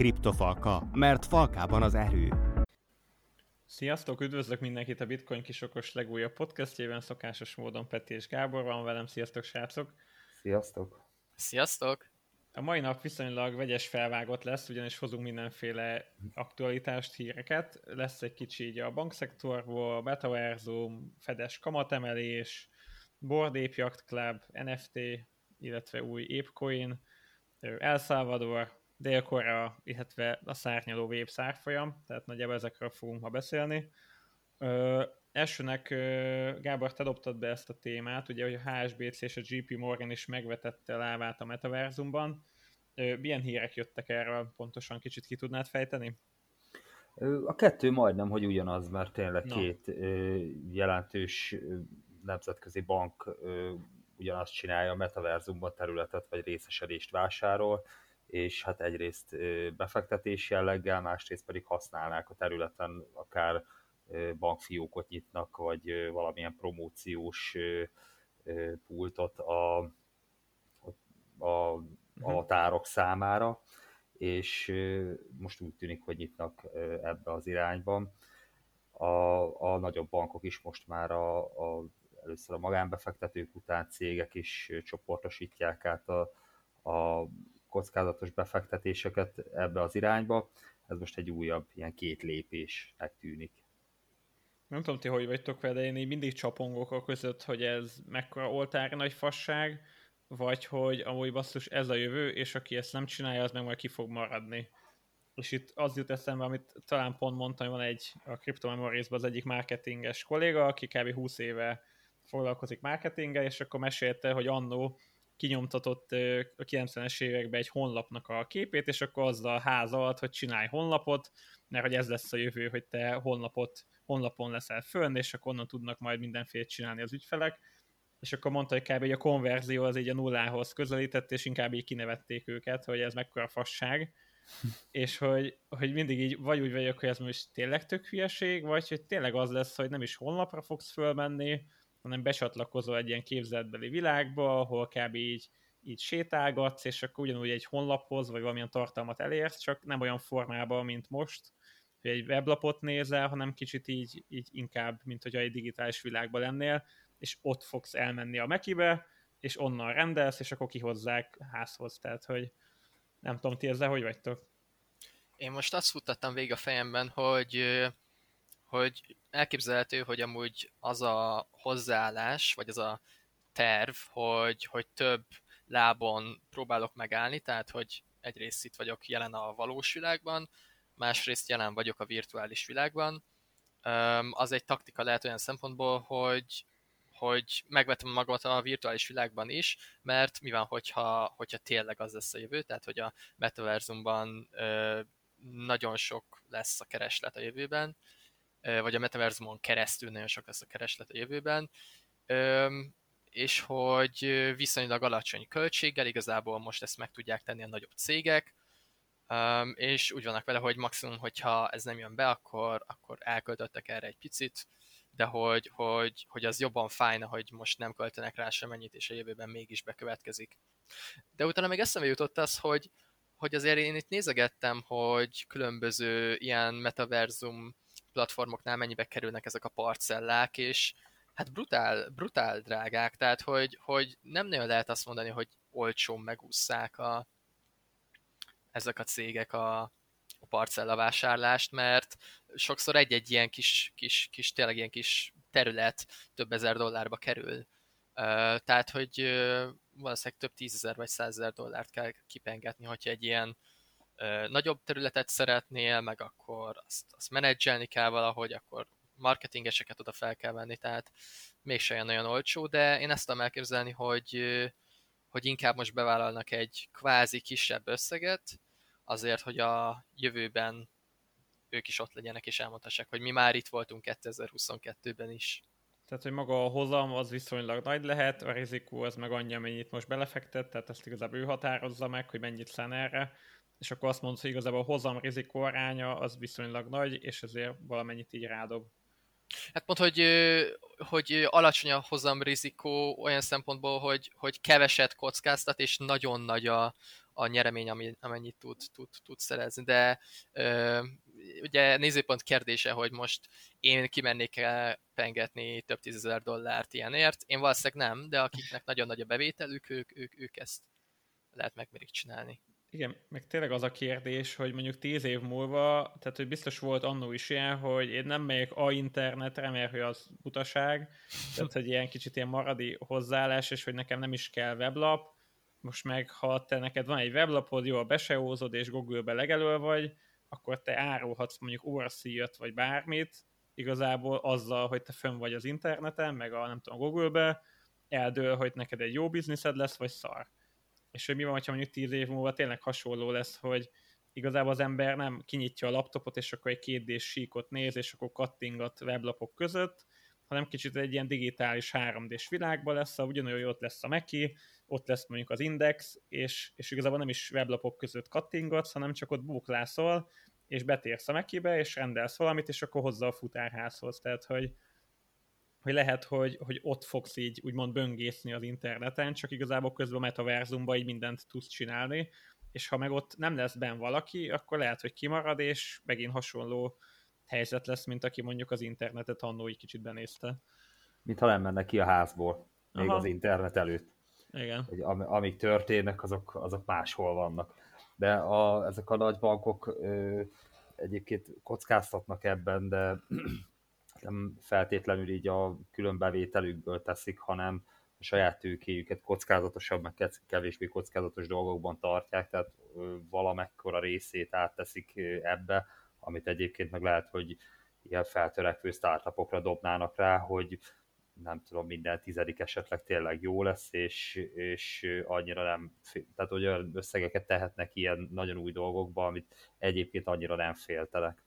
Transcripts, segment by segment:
Kriptofalka, mert falkában az erő. Sziasztok, üdvözlök mindenkit a Bitcoin kisokos legújabb podcastjében, szokásos módon Peti és Gábor van velem, sziasztok srácok! Sziasztok! Sziasztok! A mai nap viszonylag vegyes felvágott lesz, ugyanis hozunk mindenféle aktualitást, híreket. Lesz egy kicsi így a bankszektorból, a Betaverzum, Fedes kamatemelés, Board Ape Yacht Club, NFT, illetve új Apecoin, El Salvador, Dél-Korea, illetve a szárnyaló web szárfolyam, tehát nagyjából ezekről fogunk ma beszélni. Ö, elsőnek ö, Gábor, te dobtad be ezt a témát, ugye, hogy a HSBC és a GP Morgan is megvetette lávát a metaverzumban. Ö, milyen hírek jöttek erről pontosan, kicsit ki tudnád fejteni? A kettő majdnem, hogy ugyanaz, mert tényleg no. két ö, jelentős nemzetközi bank ö, ugyanazt csinálja, a metaverzumban területet vagy részesedést vásárol, és hát egyrészt befektetés jelleggel, másrészt pedig használnák a területen, akár bankfiókot nyitnak, vagy valamilyen promóciós pultot a, a, a mhm. tárok számára, és most úgy tűnik, hogy nyitnak ebbe az irányba. A, a nagyobb bankok is most már a, a, először a magánbefektetők után cégek is csoportosítják át a, a kockázatos befektetéseket ebbe az irányba. Ez most egy újabb ilyen két lépésnek tűnik. Nem tudom, ti hogy vagytok vele, én így mindig csapongok a között, hogy ez mekkora oltára nagy fasság, vagy hogy amúgy basszus ez a jövő, és aki ezt nem csinálja, az meg majd ki fog maradni. És itt az jut eszembe, amit talán pont mondtam, hogy van egy a Crypto memories az egyik marketinges kolléga, aki kb. 20 éve foglalkozik marketinggel, és akkor mesélte, hogy annó kinyomtatott a 90-es években egy honlapnak a képét, és akkor azzal házalt, hogy csinálj honlapot, mert hogy ez lesz a jövő, hogy te honlapot, honlapon leszel fönn, és akkor onnan tudnak majd mindenféle csinálni az ügyfelek, és akkor mondta, hogy kb. a konverzió az így a nullához közelített, és inkább így kinevették őket, hogy ez mekkora fasság, és hogy, hogy mindig így vagy úgy vagyok, hogy ez most tényleg tök hülyeség, vagy hogy tényleg az lesz, hogy nem is honlapra fogsz fölmenni, hanem becsatlakozol egy ilyen képzeletbeli világba, ahol kb. így, így sétálgatsz, és akkor ugyanúgy egy honlaphoz, vagy valamilyen tartalmat elérsz, csak nem olyan formában, mint most, hogy egy weblapot nézel, hanem kicsit így, így inkább, mint hogy egy digitális világban lennél, és ott fogsz elmenni a Mekibe, és onnan rendelsz, és akkor kihozzák házhoz. Tehát, hogy nem tudom, ti ezzel hogy vagytok? Én most azt futtattam végig a fejemben, hogy hogy elképzelhető, hogy amúgy az a hozzáállás, vagy az a terv, hogy, hogy több lábon próbálok megállni, tehát hogy egyrészt itt vagyok jelen a valós világban, másrészt jelen vagyok a virtuális világban. Az egy taktika lehet olyan szempontból, hogy, hogy megvetem magamat a virtuális világban is, mert mi van, hogyha, hogyha tényleg az lesz a jövő, tehát hogy a metaverzumban nagyon sok lesz a kereslet a jövőben, vagy a metaverzumon keresztül nagyon sok lesz a kereslet a jövőben, és hogy viszonylag alacsony költséggel, igazából most ezt meg tudják tenni a nagyobb cégek, és úgy vannak vele, hogy maximum, hogyha ez nem jön be, akkor, akkor elköltöttek erre egy picit, de hogy, hogy, hogy az jobban fájna, hogy most nem költenek rá semennyit, és a jövőben mégis bekövetkezik. De utána még eszembe jutott az, hogy, hogy azért én itt nézegettem, hogy különböző ilyen metaverzum platformoknál mennyibe kerülnek ezek a parcellák, és hát brutál, brutál drágák, tehát hogy, hogy nem nagyon lehet azt mondani, hogy olcsón megúszszák a, ezek a cégek a, a parcellavásárlást, mert sokszor egy-egy ilyen kis, kis, kis, tényleg ilyen kis terület több ezer dollárba kerül. Tehát, hogy valószínűleg több tízezer vagy százezer dollárt kell kipengetni, hogyha egy ilyen nagyobb területet szeretnél, meg akkor azt, azt menedzselni kell valahogy, akkor marketingeseket oda fel kell venni, tehát mégse olyan nagyon olcsó, de én ezt tudom elképzelni, hogy, hogy inkább most bevállalnak egy kvázi kisebb összeget, azért, hogy a jövőben ők is ott legyenek, és elmondhassák, hogy mi már itt voltunk 2022-ben is. Tehát, hogy maga a hozam az viszonylag nagy lehet, a rizikó az meg annyi, amennyit most belefektet, tehát ezt igazából ő határozza meg, hogy mennyit szán erre, és akkor azt mondod, hogy igazából a hozam rizikó aránya az viszonylag nagy, és ezért valamennyit így rádob. Hát pont, hogy, hogy alacsony a hozam rizikó olyan szempontból, hogy, hogy keveset kockáztat, és nagyon nagy a, a nyeremény, ami, amennyit tud, tud, tud szerezni. De ö, ugye nézőpont kérdése, hogy most én kimennék pengetni több tízezer dollárt ilyenért. Én valószínűleg nem, de akiknek nagyon nagy a bevételük, ők, ők, ők ezt lehet megmerik csinálni. Igen, meg tényleg az a kérdés, hogy mondjuk tíz év múlva, tehát hogy biztos volt annó is ilyen, hogy én nem megyek a internetre, mert hogy az butaság, tehát hogy ilyen kicsit ilyen maradi hozzáállás, és hogy nekem nem is kell weblap, most meg ha te neked van egy weblapod, jól beseózod, és Google-be legelő vagy, akkor te árulhatsz mondjuk orszíjat, vagy bármit, igazából azzal, hogy te fönn vagy az interneten, meg a nem tudom, Google-be, eldől, hogy neked egy jó bizniszed lesz, vagy szar és hogy mi van, ha mondjuk tíz év múlva tényleg hasonló lesz, hogy igazából az ember nem kinyitja a laptopot, és akkor egy kétdés síkot néz, és akkor kattingat weblapok között, hanem kicsit egy ilyen digitális 3D-s világban lesz, ahol ugyanolyan ott lesz a Meki, ott lesz mondjuk az Index, és, és igazából nem is weblapok között kattingatsz, hanem csak ott buklászol, és betérsz a Mekibe, és rendelsz valamit, és akkor hozza a futárházhoz. Tehát, hogy, hogy lehet, hogy, hogy ott fogsz így úgymond böngészni az interneten, csak igazából közben a metaverzumban így mindent tudsz csinálni, és ha meg ott nem lesz benn valaki, akkor lehet, hogy kimarad, és megint hasonló helyzet lesz, mint aki mondjuk az internetet annó egy kicsit benézte. Mint ha nem menne ki a házból, még Aha. az internet előtt. Igen. Hogy am, amik történnek, azok, azok máshol vannak. De a, ezek a nagy bankok ö, egyébként kockáztatnak ebben, de nem feltétlenül így a külön bevételükből teszik, hanem a saját tőkéjüket kockázatosabb, meg kevésbé kockázatos dolgokban tartják, tehát valamekkora részét átteszik ebbe, amit egyébként meg lehet, hogy ilyen feltörekvő startupokra dobnának rá, hogy nem tudom, minden tizedik esetleg tényleg jó lesz, és, és annyira nem, tehát olyan összegeket tehetnek ilyen nagyon új dolgokba, amit egyébként annyira nem féltelek.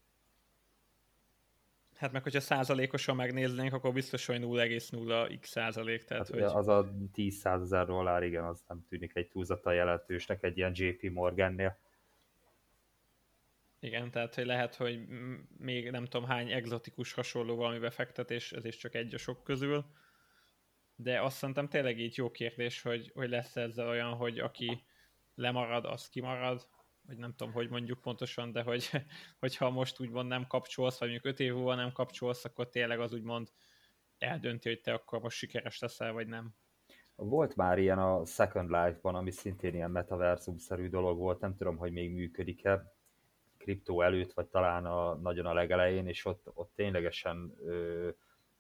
Hát meg hogyha százalékosan megnéznénk, akkor biztos, hogy 0,0x százalék. Tehát, hát, hogy... Az a 10 ezer dollár, igen, az nem tűnik egy túlzata jelentősnek egy ilyen JP Morgannél. Igen, tehát hogy lehet, hogy még nem tudom hány exotikus hasonló valami befektetés, ez is csak egy a sok közül. De azt szerintem tényleg így jó kérdés, hogy, hogy lesz ezzel olyan, hogy aki lemarad, az kimarad, vagy nem tudom, hogy mondjuk pontosan, de hogy, hogyha most úgymond nem kapcsolsz, vagy mondjuk öt év múlva nem kapcsolsz, akkor tényleg az úgymond eldönti, hogy te akkor most sikeres leszel, vagy nem. Volt már ilyen a Second Life-ban, ami szintén ilyen metaverzum-szerű dolog volt, nem tudom, hogy még működik-e, kriptó előtt, vagy talán a, nagyon a legelején, és ott, ott ténylegesen ö,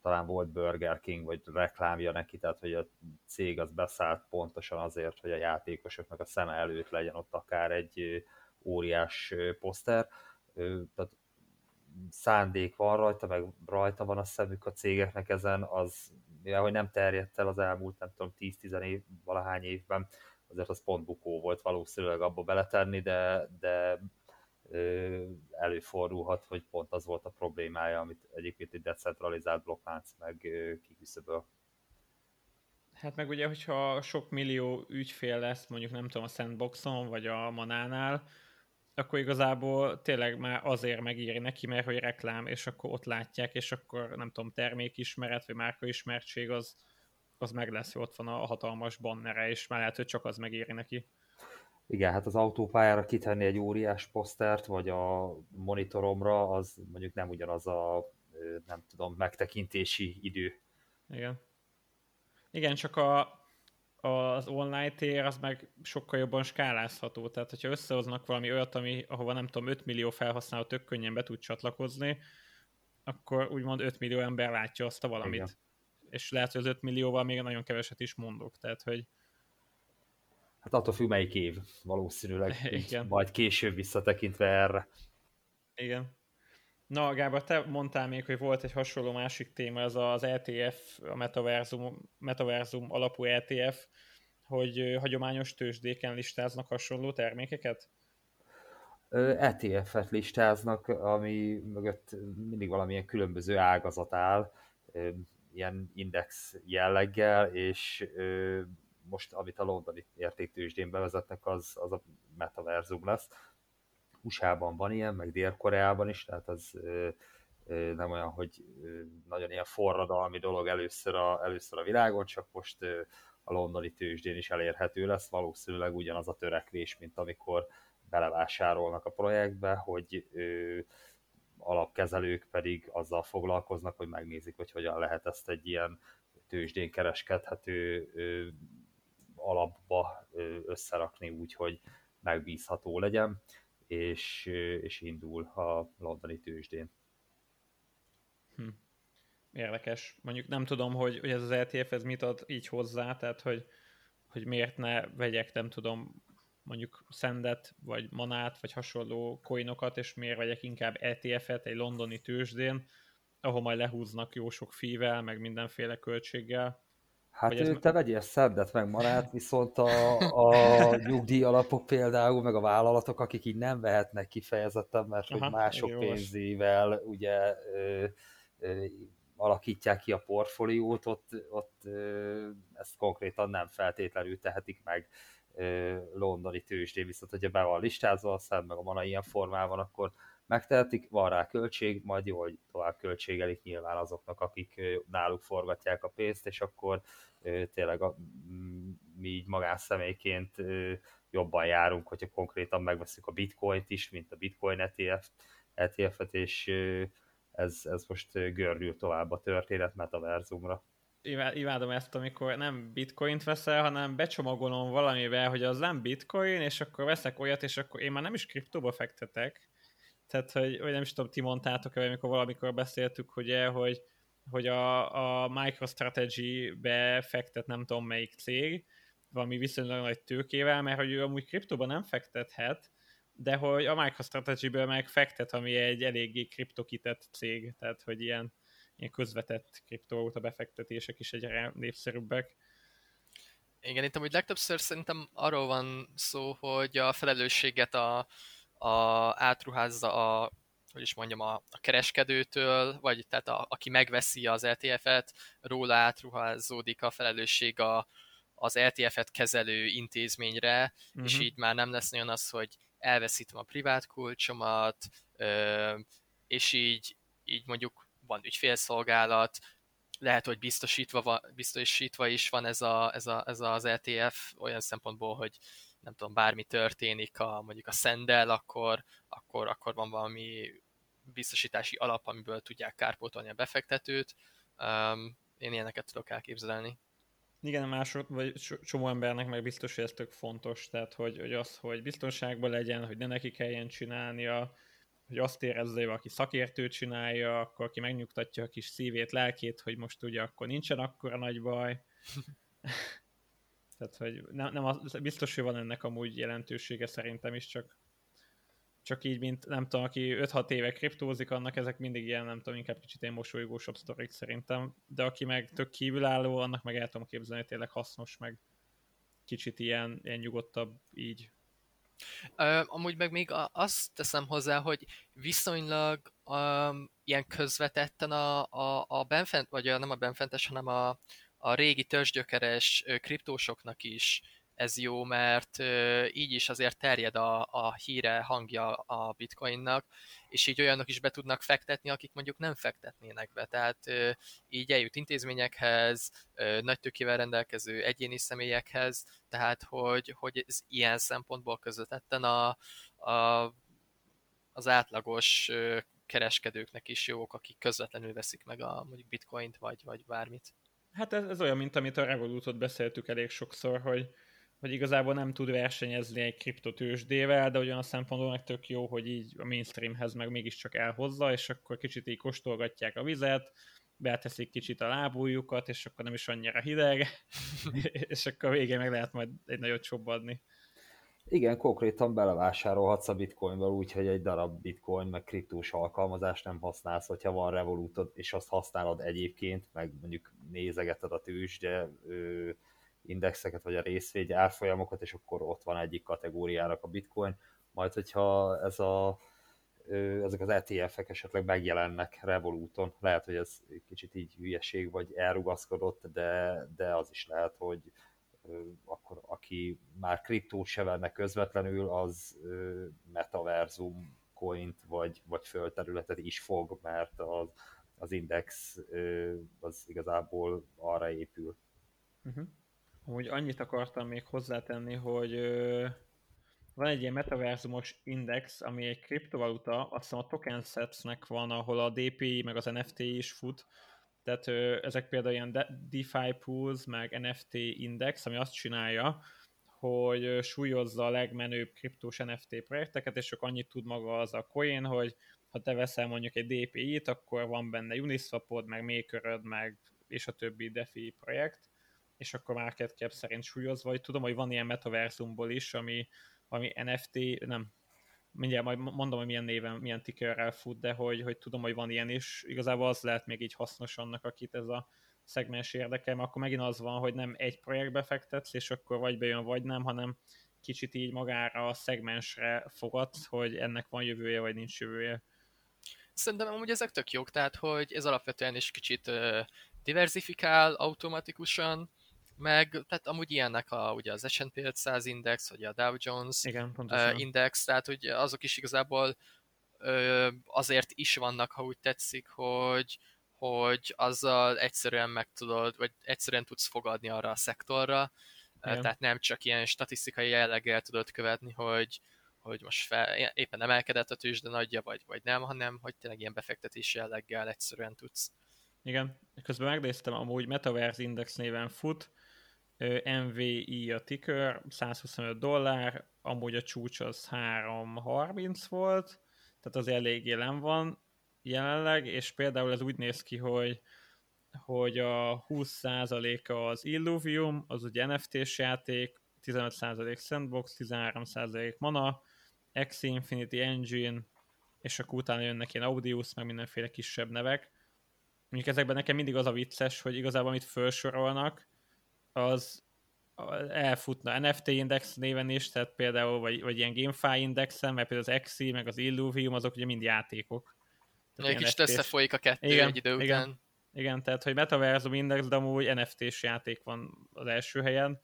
talán volt Burger King, vagy reklámja neki, tehát hogy a cég az beszállt pontosan azért, hogy a játékosoknak a szeme előtt legyen ott akár egy óriás poszter. Tehát szándék van rajta, meg rajta van a szemük a cégeknek ezen, az mivel hogy nem terjedt el az elmúlt, nem tudom, 10-10 év, valahány évben, azért az pont bukó volt valószínűleg abba beletenni, de, de előfordulhat, hogy pont az volt a problémája, amit egyébként egy decentralizált blokklánc meg kiküszöböl. Hát meg ugye, hogyha sok millió ügyfél lesz, mondjuk nem tudom, a Sandboxon, vagy a Manánál, akkor igazából tényleg már azért megírni neki, mert hogy reklám, és akkor ott látják, és akkor nem tudom, termékismeret, vagy márkaismertség az, az meg lesz, hogy ott van a hatalmas bannere, és már lehet, hogy csak az megírni neki. Igen, hát az autópályára kitenni egy óriás posztert, vagy a monitoromra, az mondjuk nem ugyanaz a, nem tudom, megtekintési idő. Igen. Igen, csak a, az online tér az meg sokkal jobban skálázható. Tehát, hogyha összehoznak valami olyat, ami, ahova nem tudom, 5 millió felhasználó tök könnyen be tud csatlakozni, akkor úgymond 5 millió ember látja azt a valamit. Igen. És lehet, hogy az 5 millióval még nagyon keveset is mondok. Tehát, hogy Hát attól függ, melyik év valószínűleg, Igen. majd később visszatekintve erre. Igen. Na, Gábor, te mondtál még, hogy volt egy hasonló másik téma, ez az ETF, a metaverzum, metaverzum alapú ETF, hogy hagyományos tőzsdéken listáznak hasonló termékeket? ETF-et listáznak, ami mögött mindig valamilyen különböző ágazat áll, ilyen index jelleggel, és most, amit a londoni értéktősdén bevezetnek, az, az a metaverzum lesz. USA-ban van ilyen, meg Dél-Koreában is, tehát az nem olyan, hogy nagyon ilyen forradalmi dolog először a, először a világon, csak most a londoni tőzsdén is elérhető lesz, valószínűleg ugyanaz a törekvés, mint amikor belevásárolnak a projektbe, hogy ö, alapkezelők pedig azzal foglalkoznak, hogy megnézik, hogy hogyan lehet ezt egy ilyen tőzsdén kereskedhető ö, alapba összerakni úgy, hogy megbízható legyen, és, és indul a londoni tőzsdén. Hm. Érdekes. Mondjuk nem tudom, hogy, hogy ez az ETF ez mit ad így hozzá, tehát hogy, hogy miért ne vegyek, nem tudom, mondjuk szendet, vagy manát, vagy hasonló coinokat, és miért vegyek inkább ETF-et egy londoni tőzsdén, ahol majd lehúznak jó sok fível, meg mindenféle költséggel. Hát ez... te vegyél szendet meg manát, viszont a, a nyugdíj alapok például, meg a vállalatok, akik így nem vehetnek kifejezetten, mert Aha, hogy mások pénzével ugye ö, ö, alakítják ki a portfóliót, ott, ott ö, ezt konkrétan nem feltétlenül tehetik meg londoni tőzsdén, viszont hogyha be van listázva a szem, meg a mana ilyen formában, akkor megtehetik, van rá költség, majd jól tovább költségelik nyilván azoknak, akik náluk forgatják a pénzt, és akkor tényleg a, mi így magánszemélyként jobban járunk, hogyha konkrétan megveszünk a bitcoint is, mint a bitcoin ETF, ETF-et, és ez, ez most gördül tovább a történet metaverzumra imádom ezt, amikor nem bitcoint veszel, hanem becsomagolom valamivel, hogy az nem bitcoin, és akkor veszek olyat, és akkor én már nem is kriptóba fektetek. Tehát, hogy, hogy nem is tudom, ti mondtátok amikor valamikor beszéltük, ugye, hogy, hogy a, a MicroStrategy-be fektet nem tudom melyik cég, valami viszonylag nagy tőkével, mert hogy ő amúgy kriptóba nem fektethet, de hogy a MicroStrategy-ből meg fektet, ami egy eléggé kriptokitett cég, tehát hogy ilyen ilyen közvetett kriptovaluta befektetések is egyre népszerűbbek. Igen, itt amúgy legtöbbször szerintem arról van szó, hogy a felelősséget a, a átruházza a hogy is mondjam, a, a kereskedőtől, vagy tehát a, aki megveszi az ETF-et, róla átruházódik a felelősség a, az ETF-et kezelő intézményre, uh-huh. és mhm. így már nem lesz olyan az, hogy elveszítem a privát kulcsomat, ö, és így, így mondjuk van ügyfélszolgálat, lehet, hogy biztosítva, van, biztosítva is van ez, a, ez, a, ez az ETF olyan szempontból, hogy nem tudom, bármi történik a, mondjuk a szendel, akkor, akkor, akkor van valami biztosítási alap, amiből tudják kárpótolni a befektetőt. Um, én ilyeneket tudok elképzelni. Igen, mások, vagy csomó embernek meg biztos, hogy ez tök fontos, tehát hogy, hogy az, hogy biztonságban legyen, hogy ne neki kelljen csinálnia, hogy azt érezze, hogy valaki szakértő csinálja, akkor aki megnyugtatja a kis szívét, lelkét, hogy most ugye akkor nincsen akkora nagy baj. Tehát, hogy nem, nem az, biztos, hogy van ennek amúgy jelentősége szerintem is, csak csak így, mint nem tudom, aki 5-6 éve kriptózik, annak ezek mindig ilyen, nem tudom, inkább kicsit ilyen mosolygósabb sztorik szerintem, de aki meg tök kívülálló, annak meg el tudom képzelni, hogy tényleg hasznos, meg kicsit ilyen, ilyen nyugodtabb így. Uh, amúgy meg még azt teszem hozzá, hogy viszonylag um, ilyen közvetetten a, a, a benfent, vagy nem a benfentes, hanem a, a régi törzsgyökeres kriptósoknak is ez jó, mert így is azért terjed a, a híre, hangja a bitcoinnak, és így olyanok is be tudnak fektetni, akik mondjuk nem fektetnének be. Tehát így eljut intézményekhez, nagy tőkével rendelkező egyéni személyekhez, tehát hogy, hogy ez ilyen szempontból közvetetten a, a, az átlagos kereskedőknek is jók, akik közvetlenül veszik meg a mondjuk bitcoint, vagy, vagy bármit. Hát ez, ez olyan, mint amit a Revolutot beszéltük elég sokszor, hogy, hogy igazából nem tud versenyezni egy kriptotősdével, de olyan a szempontból meg tök jó, hogy így a mainstreamhez meg mégiscsak elhozza, és akkor kicsit így kóstolgatják a vizet, beteszik kicsit a lábújukat, és akkor nem is annyira hideg, és akkor végén meg lehet majd egy nagyot csobadni. Igen, konkrétan belevásárolhatsz a bitcoinba úgy, hogy egy darab bitcoin, meg kriptós alkalmazást nem használsz, hogyha van revolutod, és azt használod egyébként, meg mondjuk nézegeted a tőzsde, indexeket, vagy a részvény árfolyamokat, és akkor ott van egyik kategóriának a bitcoin, majd hogyha ez a, ezek az ETF-ek esetleg megjelennek Revoluton, lehet, hogy ez kicsit így hülyeség, vagy elrugaszkodott, de, de az is lehet, hogy akkor aki már kriptót se venne közvetlenül, az metaverzum coint vagy, vagy földterületet is fog, mert az, az index az igazából arra épül. Uh-huh. Amúgy annyit akartam még hozzátenni, hogy van egy ilyen metaverzumos index, ami egy kriptovaluta, azt hiszem a token setsnek van, ahol a DPI meg az NFT is fut, tehát ö, ezek például ilyen DeFi pools, meg NFT index, ami azt csinálja, hogy súlyozza a legmenőbb kriptós NFT projekteket, és csak annyit tud maga az a coin, hogy ha te veszel mondjuk egy DPI-t, akkor van benne Uniswapod, meg maker meg és a többi DeFi projekt, és akkor market cap szerint súlyozva, vagy tudom, hogy van ilyen metaverzumból is, ami, ami NFT, nem, mindjárt majd mondom, hogy milyen néven, milyen tickerrel fut, de hogy, hogy tudom, hogy van ilyen is, igazából az lehet még így hasznos annak, akit ez a szegmens érdekel, mert akkor megint az van, hogy nem egy projektbe fektetsz, és akkor vagy bejön, vagy nem, hanem kicsit így magára a szegmensre fogadsz, hogy ennek van jövője, vagy nincs jövője. Szerintem amúgy ezek tök jók, tehát hogy ez alapvetően is kicsit uh, diversifikál automatikusan, meg tehát amúgy ilyennek a, ugye az S&P 500 index, vagy a Dow Jones Igen, uh, index, tehát hogy azok is igazából uh, azért is vannak, ha úgy tetszik, hogy, hogy azzal egyszerűen meg tudod, vagy egyszerűen tudsz fogadni arra a szektorra, Igen. tehát nem csak ilyen statisztikai jelleggel tudod követni, hogy, hogy most fel, éppen emelkedett a tőzsde nagyja, vagy, vagy nem, hanem hogy tényleg ilyen befektetési jelleggel egyszerűen tudsz. Igen, közben megnéztem, amúgy Metaverse Index néven fut, MVI a ticker, 125 dollár, amúgy a csúcs az 330 volt, tehát az elég jelen van jelenleg, és például ez úgy néz ki, hogy hogy a 20%-a az Illuvium, az ugye NFT-s játék, 15% Sandbox, 13% Mana, X Infinity Engine, és akkor utána jönnek ilyen Audius, meg mindenféle kisebb nevek. Mondjuk ezekben nekem mindig az a vicces, hogy igazából amit felsorolnak, az elfutna NFT index néven is, tehát például, vagy, vagy ilyen GameFi indexen, mert például az XI, meg az Illuvium, azok ugye mind játékok. Egy kicsit összefolyik a kettő igen, egy idő igen, után. Igen, tehát hogy Metaversum Index, de amúgy NFT-s játék van az első helyen.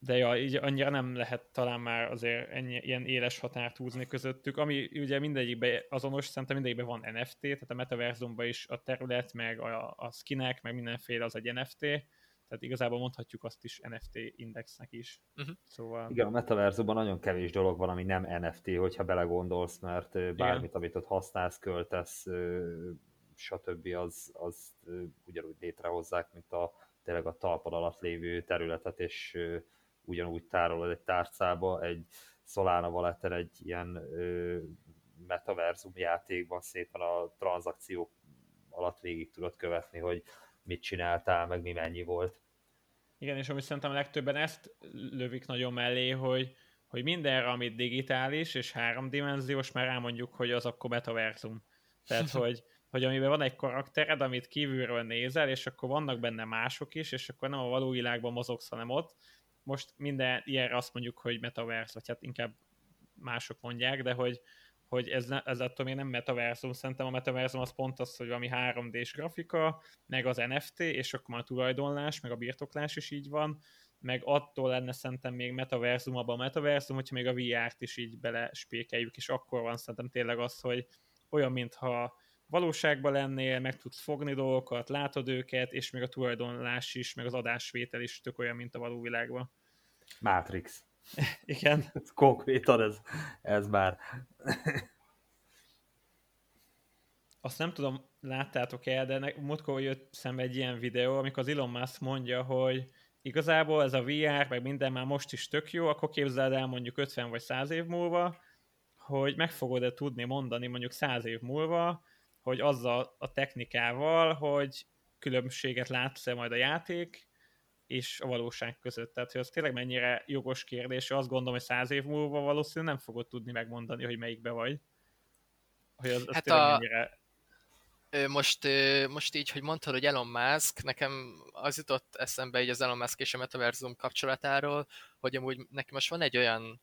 De ja, így annyira nem lehet talán már azért ennyi, ilyen éles határt húzni közöttük, ami ugye mindegyikben azonos, szerintem mindegyikben van NFT, tehát a Metaversumban is a terület, meg a, a skinek, meg mindenféle az egy NFT, tehát igazából mondhatjuk azt is NFT indexnek is. Uh-huh. Szóval... Igen, a metaverzumban nagyon kevés dolog van, ami nem NFT, hogyha belegondolsz, mert bármit, Igen. amit ott használsz, költesz, stb. az, az ugyanúgy létrehozzák, mint a tényleg a talpad alatt lévő területet, és ugyanúgy tárolod egy tárcába, egy Solana wallet egy ilyen metaverzum játékban szépen a tranzakciók alatt végig tudod követni, hogy mit csináltál, meg mi mennyi volt. Igen, és ami szerintem a legtöbben ezt lövik nagyon mellé, hogy, hogy mindenre, amit digitális és háromdimenziós, már elmondjuk, hogy az akkor metaverzum. Tehát, hogy, hogy amiben van egy karaktered, amit kívülről nézel, és akkor vannak benne mások is, és akkor nem a való világban mozogsz, hanem ott. Most minden ilyenre azt mondjuk, hogy metaverse, vagy hát inkább mások mondják, de hogy, hogy ez, ne, ez attól még nem metaverzum, szerintem a metaverzum az pont az, hogy valami 3D-s grafika, meg az NFT, és akkor már a tulajdonlás, meg a birtoklás is így van, meg attól lenne szerintem még metaverzum abban a metaverzum, hogyha még a VR-t is így belespékeljük, és akkor van szerintem tényleg az, hogy olyan, mintha valóságban lennél, meg tudsz fogni dolgokat, látod őket, és még a tulajdonlás is, meg az adásvétel is tök olyan, mint a való világban. Matrix. Igen. Ez konkrétan ez, ez már. Azt nem tudom, láttátok el, de múltkor jött szembe egy ilyen videó, amikor az Elon Musk mondja, hogy igazából ez a VR, meg minden már most is tök jó, akkor képzeld el mondjuk 50 vagy 100 év múlva, hogy meg fogod-e tudni mondani mondjuk 100 év múlva, hogy azzal a technikával, hogy különbséget látsz-e majd a játék és a valóság között. Tehát, hogy az tényleg mennyire jogos kérdés, azt gondolom, hogy száz év múlva valószínűleg nem fogod tudni megmondani, hogy melyikbe vagy. Hogy az, az hát tényleg a... mennyire most, most így, hogy mondtad, hogy Elon Musk, nekem az jutott eszembe így az Elon Musk és a Metaversum kapcsolatáról, hogy amúgy neki most van egy olyan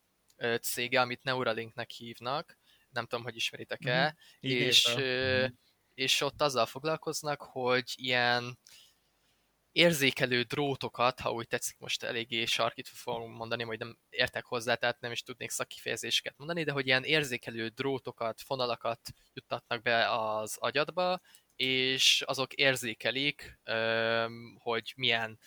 cége, amit Neuralinknek hívnak, nem tudom, hogy ismeritek-e, mm-hmm. és, mm-hmm. és ott azzal foglalkoznak, hogy ilyen érzékelő drótokat, ha úgy tetszik, most eléggé sarkít fogom mondani, majd nem értek hozzá, tehát nem is tudnék szakkifejezéseket mondani, de hogy ilyen érzékelő drótokat, fonalakat juttatnak be az agyadba, és azok érzékelik, hogy milyen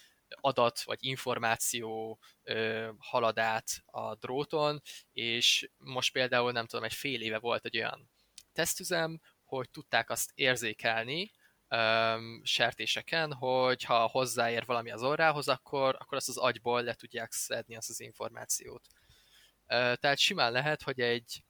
adat vagy információ ö, halad a dróton, és most például nem tudom, egy fél éve volt egy olyan tesztüzem, hogy tudták azt érzékelni, um, sertéseken, hogy ha hozzáér valami az orrához, akkor, akkor azt az agyból le tudják szedni azt az információt. Uh, tehát simán lehet, hogy egy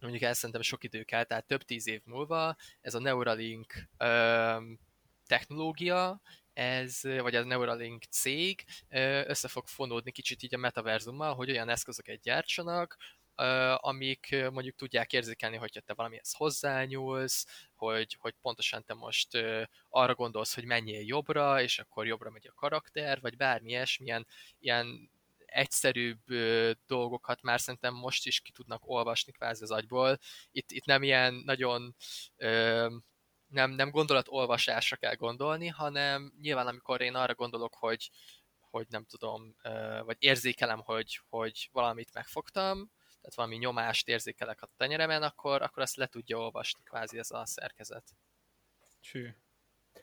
mondjuk el szerintem sok idő kell, tehát több tíz év múlva ez a Neuralink um, technológia, ez, vagy a Neuralink cég össze fog fonódni kicsit így a metaverzummal, hogy olyan eszközöket gyártsanak, amik mondjuk tudják érzékelni, hogyha te valamihez hozzányúlsz, hogy, hogy pontosan te most arra gondolsz, hogy menjél jobbra, és akkor jobbra megy a karakter, vagy bármi ilyesmilyen ilyen egyszerűbb dolgokat már szerintem most is ki tudnak olvasni kvázi az agyból. Itt, itt nem ilyen nagyon nem, nem gondolatolvasásra kell gondolni, hanem nyilván amikor én arra gondolok, hogy, hogy nem tudom, vagy érzékelem, hogy, hogy valamit megfogtam, tehát valami nyomást érzékelek a tenyeremen, akkor, akkor azt le tudja olvasni kvázi ez a szerkezet. Csű.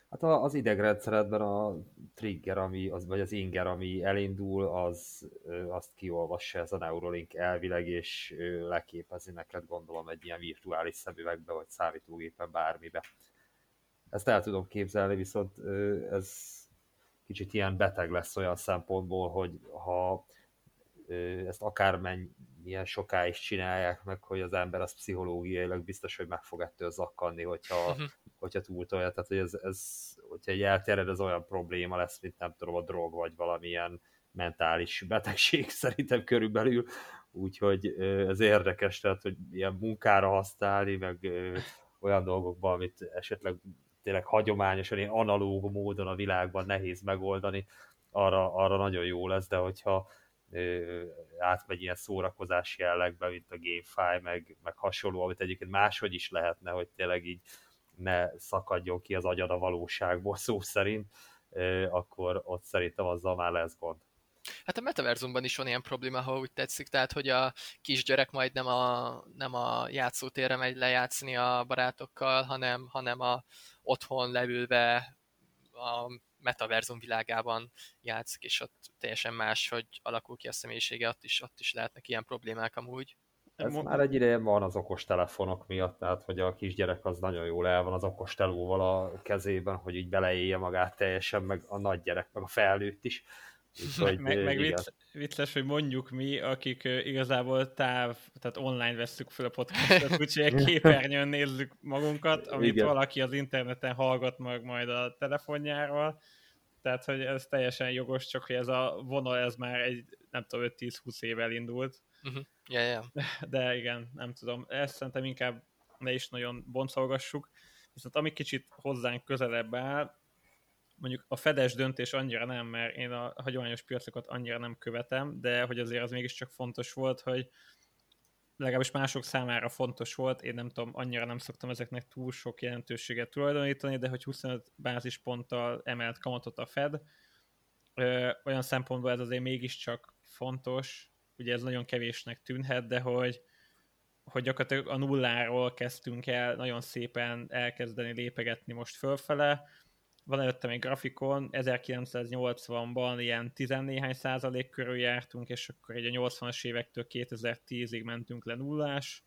Hát az idegrendszeredben a trigger, ami, az, vagy az inger, ami elindul, az azt kiolvassa ez a Neuralink elvileg, és leképezi neked, gondolom, egy ilyen virtuális szemüvegbe, vagy számítógépen, bármibe. Ezt el tudom képzelni, viszont ez kicsit ilyen beteg lesz olyan szempontból, hogy ha ezt akármennyien sokáig csinálják meg, hogy az ember az pszichológiailag biztos, hogy meg fog ettől zakkanni, hogyha, uh-huh. hogyha túltolja. Tehát, hogy ez, ez, hogyha egy elterjed, ez olyan probléma lesz, mint nem tudom, a drog, vagy valamilyen mentális betegség szerintem körülbelül, úgyhogy ez érdekes, tehát, hogy ilyen munkára használni, meg olyan dolgokban, amit esetleg tényleg hagyományosan, ilyen analóg módon a világban nehéz megoldani, arra, arra nagyon jó lesz, de hogyha átmegy ilyen szórakozási jellegbe, mint a GameFi, meg, meg hasonló, amit egyébként máshogy is lehetne, hogy tényleg így ne szakadjon ki az agyad a valóságból szó szerint, akkor ott szerintem azzal már lesz gond. Hát a metaverzumban is van ilyen probléma, ha úgy tetszik, tehát hogy a kisgyerek majd nem a, nem a játszótérre megy lejátszani a barátokkal, hanem, hanem a otthon leülve a metaverzum világában játszik, és ott teljesen más, hogy alakul ki a személyisége, ott is, ott is lehetnek ilyen problémák amúgy. Ez már egy ideje van az okos telefonok miatt, tehát hogy a kisgyerek az nagyon jól el van az okos telóval a kezében, hogy így beleélje magát teljesen, meg a nagy gyerek, meg a felnőtt is. Úgyhogy, meg, meg vicc, vicces, hogy mondjuk mi, akik igazából táv, tehát online vesszük fel a podcastot, úgyhogy egy képernyőn nézzük magunkat, amit igen. valaki az interneten hallgat meg majd a telefonjáról, tehát hogy ez teljesen jogos, csak hogy ez a vonal, ez már egy, nem tudom, 5-10-20 év elindult. Uh-huh. Yeah, yeah. De igen, nem tudom, ezt szerintem inkább ne is nagyon boncolgassuk, viszont ami kicsit hozzánk közelebb áll, mondjuk a fedes döntés annyira nem, mert én a hagyományos piacokat annyira nem követem, de hogy azért az mégiscsak fontos volt, hogy legalábbis mások számára fontos volt, én nem tudom, annyira nem szoktam ezeknek túl sok jelentőséget tulajdonítani, de hogy 25 bázisponttal emelt kamatot a Fed, ö, olyan szempontból ez azért mégiscsak fontos, ugye ez nagyon kevésnek tűnhet, de hogy, hogy gyakorlatilag a nulláról kezdtünk el nagyon szépen elkezdeni lépegetni most fölfele, van előttem egy grafikon, 1980-ban ilyen 14 százalék körül jártunk, és akkor egy a 80-as évektől 2010-ig mentünk le nullás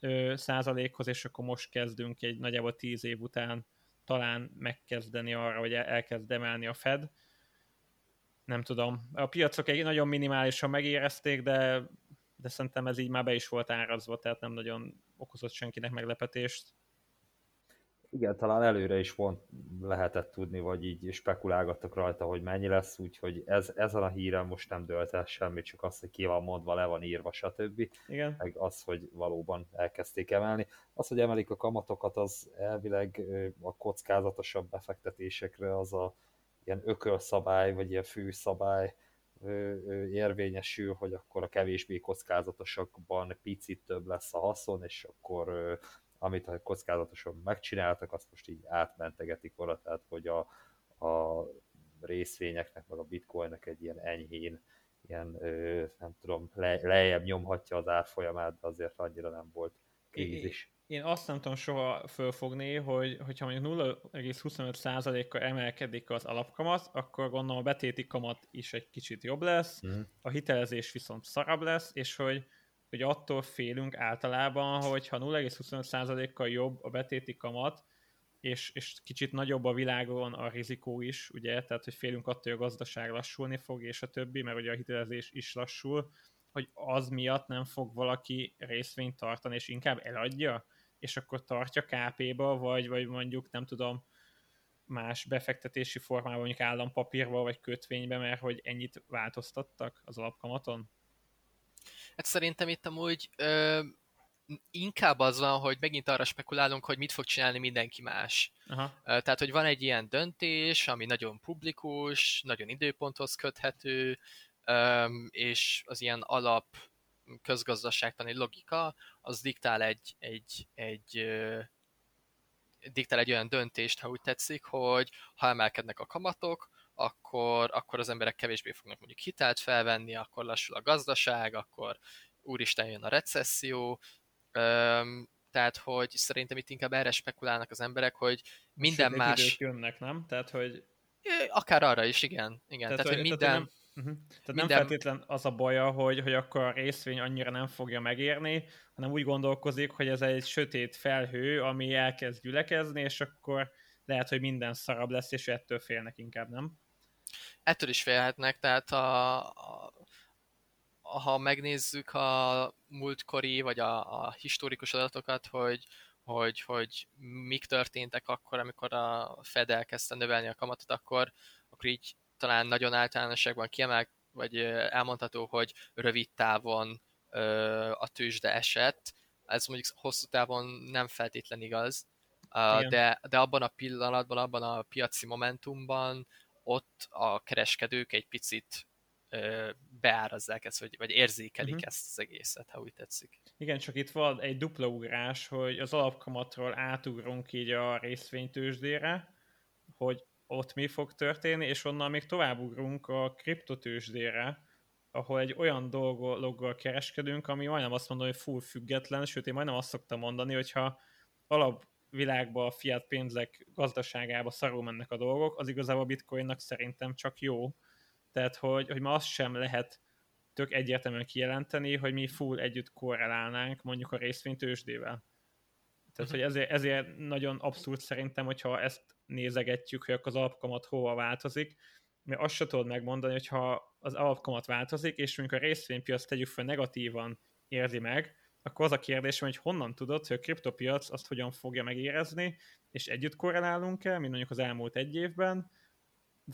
ö, százalékhoz, és akkor most kezdünk egy nagyjából 10 év után talán megkezdeni arra, hogy elkezd emelni a Fed. Nem tudom. A piacok egy nagyon minimálisan megérezték, de, de szerintem ez így már be is volt árazva, tehát nem nagyon okozott senkinek meglepetést. Igen, talán előre is pont lehetett tudni, vagy így spekulálgattak rajta, hogy mennyi lesz, úgyhogy ez, ezen a híren most nem dölt el semmi, csak az, hogy ki van mondva, le van írva, stb. Igen. Meg az, hogy valóban elkezdték emelni. Az, hogy emelik a kamatokat, az elvileg a kockázatosabb befektetésekre az a ilyen ökölszabály, vagy ilyen főszabály érvényesül, hogy akkor a kevésbé kockázatosakban picit több lesz a haszon, és akkor amit a kockázatosan megcsináltak, azt most így átmentegetik oda, tehát hogy a, a részvényeknek, meg a bitcoinnek egy ilyen enyhén, ilyen, ö, nem tudom, le, lejjebb nyomhatja az árfolyamát, de azért annyira nem volt krízis. Én, én azt nem tudom soha fölfogni, hogy hogyha mondjuk 0,25%-kal emelkedik az alapkamat, akkor gondolom a betéti kamat is egy kicsit jobb lesz, mm. a hitelezés viszont szarabb lesz, és hogy, hogy attól félünk általában, hogy ha 0,25%-kal jobb a betéti kamat, és, és kicsit nagyobb a világon a rizikó is, ugye, tehát hogy félünk attól, hogy a gazdaság lassulni fog, és a többi, mert ugye a hitelezés is lassul, hogy az miatt nem fog valaki részvényt tartani, és inkább eladja, és akkor tartja KP-ba, vagy, vagy mondjuk nem tudom, más befektetési formában, mondjuk állampapírba, vagy kötvénybe, mert hogy ennyit változtattak az alapkamaton? Hát szerintem itt amúgy ö, inkább az van, hogy megint arra spekulálunk, hogy mit fog csinálni mindenki más. Aha. Tehát, hogy van egy ilyen döntés, ami nagyon publikus, nagyon időponthoz köthető, és az ilyen alap közgazdaságtani logika, az diktál egy, egy, egy diktál egy olyan döntést, ha úgy tetszik, hogy ha emelkednek a kamatok, akkor, akkor az emberek kevésbé fognak mondjuk hitelt felvenni, akkor lassul a gazdaság, akkor úristen jön a recesszió, tehát, hogy szerintem itt inkább erre spekulálnak az emberek, hogy minden Sőt, más... jönnek, nem? Tehát, hogy... Akár arra is, igen. igen. Tehát, tehát hogy, minden... Tehát, nem... Uh-huh. Tehát Minden... nem feltétlen az a baja, hogy, hogy akkor a részvény annyira nem fogja megérni, hanem úgy gondolkozik, hogy ez egy sötét felhő, ami elkezd gyülekezni, és akkor lehet, hogy minden szarabb lesz, és ettől félnek inkább, nem? Ettől is félhetnek, tehát a, a, ha megnézzük a múltkori, vagy a, a historikus adatokat, hogy, hogy, hogy mik történtek akkor, amikor a Fed elkezdte növelni a kamatot, akkor, akkor így talán nagyon általánosságban kiemel, vagy elmondható, hogy rövid távon a tőzsde esett. Ez mondjuk hosszú távon nem feltétlen igaz, de, de abban a pillanatban, abban a piaci momentumban ott a kereskedők egy picit beárazzák ezt, vagy, vagy érzékelik uh-huh. ezt az egészet, ha úgy tetszik. Igen, csak itt van egy dupla ugrás, hogy az alapkamatról átugrunk így a részvénytősdére, hogy ott mi fog történni, és onnan még tovább ugrunk a kriptotősdére, ahol egy olyan dolggal kereskedünk, ami majdnem azt mondom, hogy full független, sőt én majdnem azt szoktam mondani, hogyha alapvilágban a fiat pénzek gazdaságába szarul mennek a dolgok, az igazából a bitcoinnak szerintem csak jó. Tehát, hogy, hogy ma azt sem lehet tök egyértelműen kijelenteni, hogy mi full együtt korrelálnánk mondjuk a részvénytősdével. Tehát, hogy ezért, ezért nagyon abszurd szerintem, hogyha ezt nézegetjük, hogy akkor az alapkamat hova változik, mert azt se tudod megmondani, hogyha az alapkamat változik, és mondjuk a részvénypiac tegyük fel negatívan érzi meg, akkor az a kérdés, hogy honnan tudod, hogy a kriptopiac azt hogyan fogja megérezni, és együtt korrelálunk-e, mint mondjuk az elmúlt egy évben,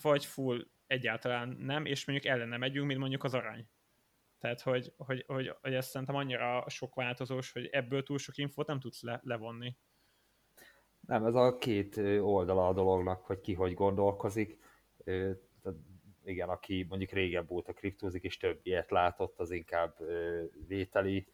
vagy full egyáltalán nem, és mondjuk ellene megyünk, mint mondjuk az arany. Tehát, hogy, hogy, hogy, hogy ez szerintem annyira sok változós, hogy ebből túl sok infót nem tudsz le, levonni. Nem, ez a két oldala a dolognak, hogy ki hogy gondolkozik. Igen, aki mondjuk régebb óta kriptózik, és több ilyet látott, az inkább vételi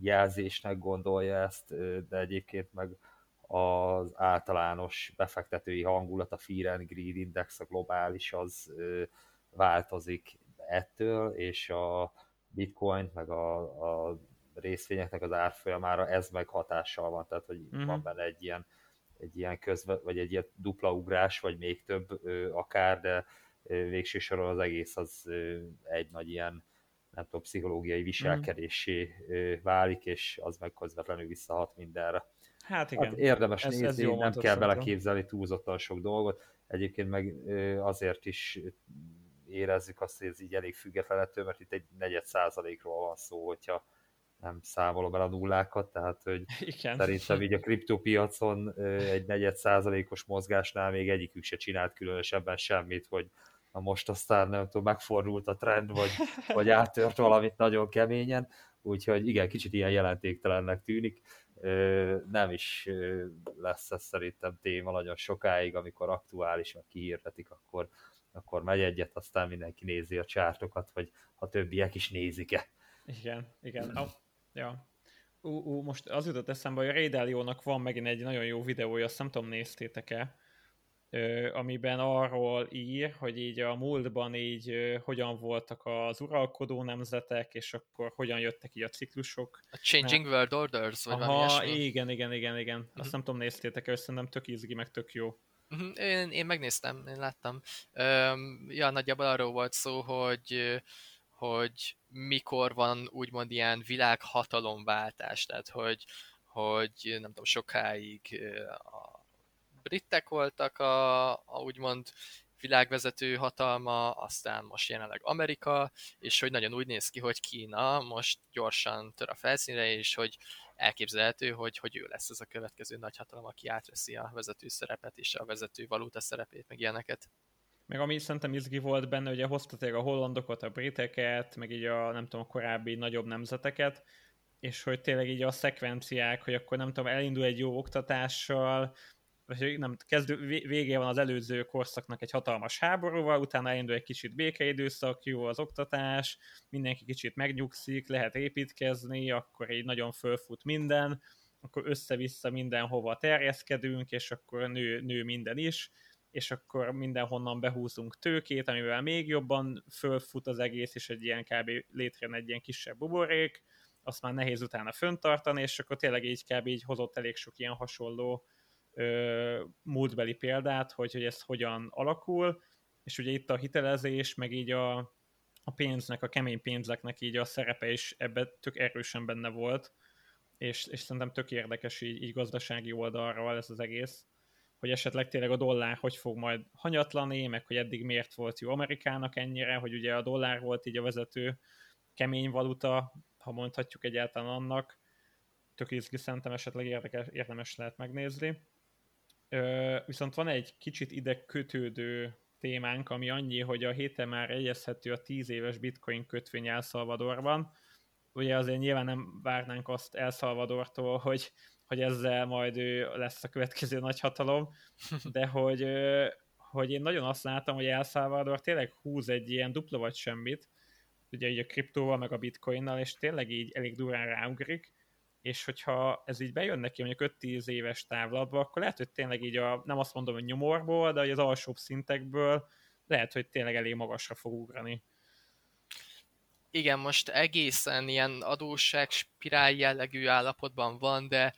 jelzésnek gondolja ezt, de egyébként meg az általános befektetői hangulat, a Fear and Greed Index, a globális, az változik ettől, és a bitcoin, meg a, a részvényeknek az árfolyamára ez meg hatással van, tehát hogy uh-huh. van benne egy ilyen, egy ilyen közve, vagy egy ilyen dupla ugrás, vagy még több ö, akár, de ö, végső soron az egész az ö, egy nagy ilyen nem tudom, pszichológiai mhm. viselkedésé válik, és az meg közvetlenül visszahat mindenre. Hát igen. Hát érdemes ez, nézni, ez nem kell beleképzelni túlzottan sok dolgot. Egyébként meg azért is érezzük azt, hogy ez így elég függetlenettől, mert itt egy negyed százalékról van szó, hogyha nem számolom el a nullákat, tehát hogy Igen. szerintem így a kriptopiacon egy negyed százalékos mozgásnál még egyikük se csinált különösebben semmit, hogy na most aztán nem tudom, megfordult a trend, vagy, vagy áttört valamit nagyon keményen, úgyhogy igen, kicsit ilyen jelentéktelennek tűnik. Nem is lesz ez szerintem téma nagyon sokáig, amikor aktuális, meg kihirdetik, akkor, akkor megy egyet, aztán mindenki nézi a csártokat, vagy a többiek is nézik-e. Igen, igen. Ja. Ú, ú, most az jutott eszembe, hogy a Ray Dalio-nak van megint egy nagyon jó videója, azt nem tudom, néztétek-e. Amiben arról ír, hogy így a múltban így hogyan voltak az uralkodó nemzetek, és akkor hogyan jöttek így a ciklusok. A Changing World Orders, vagy Aha, valami igen, igen, igen, igen. Azt uh-huh. nem tudom, néztétek el, szerintem tök izgi, meg tök jó. Uh-huh. Én, én megnéztem, én láttam. Um, ja, nagyjából arról volt szó, hogy hogy mikor van úgymond ilyen világhatalomváltás, tehát hogy, hogy nem tudom, sokáig a britek voltak a, a úgymond világvezető hatalma, aztán most jelenleg Amerika, és hogy nagyon úgy néz ki, hogy Kína most gyorsan tör a felszínre, és hogy elképzelhető, hogy, hogy ő lesz ez a következő nagyhatalom, aki átveszi a vezető szerepet és a vezető valuta szerepét, meg ilyeneket. Meg ami szerintem izgi volt benne, ugye hoztaték a hollandokat, a briteket, meg így a nem tudom, a korábbi nagyobb nemzeteket, és hogy tényleg így a szekvenciák, hogy akkor nem tudom, elindul egy jó oktatással, vagy nem, kezdő, vége van az előző korszaknak egy hatalmas háborúval, utána elindul egy kicsit békeidőszak, jó az oktatás, mindenki kicsit megnyugszik, lehet építkezni, akkor így nagyon fölfut minden, akkor össze-vissza mindenhova terjeszkedünk, és akkor nő, nő minden is, és akkor mindenhonnan behúzunk tőkét, amivel még jobban fölfut az egész, és egy ilyen kb. létrejön egy ilyen kisebb buborék, azt már nehéz utána föntartani, és akkor tényleg így kb. így hozott elég sok ilyen hasonló ö, múltbeli példát, hogy, hogy ez hogyan alakul, és ugye itt a hitelezés, meg így a, a pénznek, a kemény pénzeknek így a szerepe is ebbe tök erősen benne volt, és, és szerintem tök érdekes így, így gazdasági oldalról ez az egész, hogy esetleg tényleg a dollár hogy fog majd hanyatlani, meg hogy eddig miért volt jó Amerikának ennyire, hogy ugye a dollár volt így a vezető kemény valuta, ha mondhatjuk egyáltalán annak, tök izgi szerintem esetleg érdekes, érdemes lehet megnézni. Viszont van egy kicsit ide kötődő témánk, ami annyi, hogy a héten már egyezhető a 10 éves bitcoin kötvény El Salvadorban. Ugye azért nyilván nem várnánk azt El Salvadortól, hogy, hogy ezzel majd ő lesz a következő nagyhatalom, de hogy, hogy én nagyon azt látom, hogy El Salvador tényleg húz egy ilyen dupla vagy semmit, ugye így a kriptóval, meg a bitcoinnal, és tényleg így elég durán ráugrik, és hogyha ez így bejön neki mondjuk 5-10 éves távlatba, akkor lehet, hogy tényleg így a, nem azt mondom, hogy nyomorból, de az alsóbb szintekből lehet, hogy tényleg elég magasra fog ugrani. Igen, most egészen ilyen adósság spirál jellegű állapotban van, de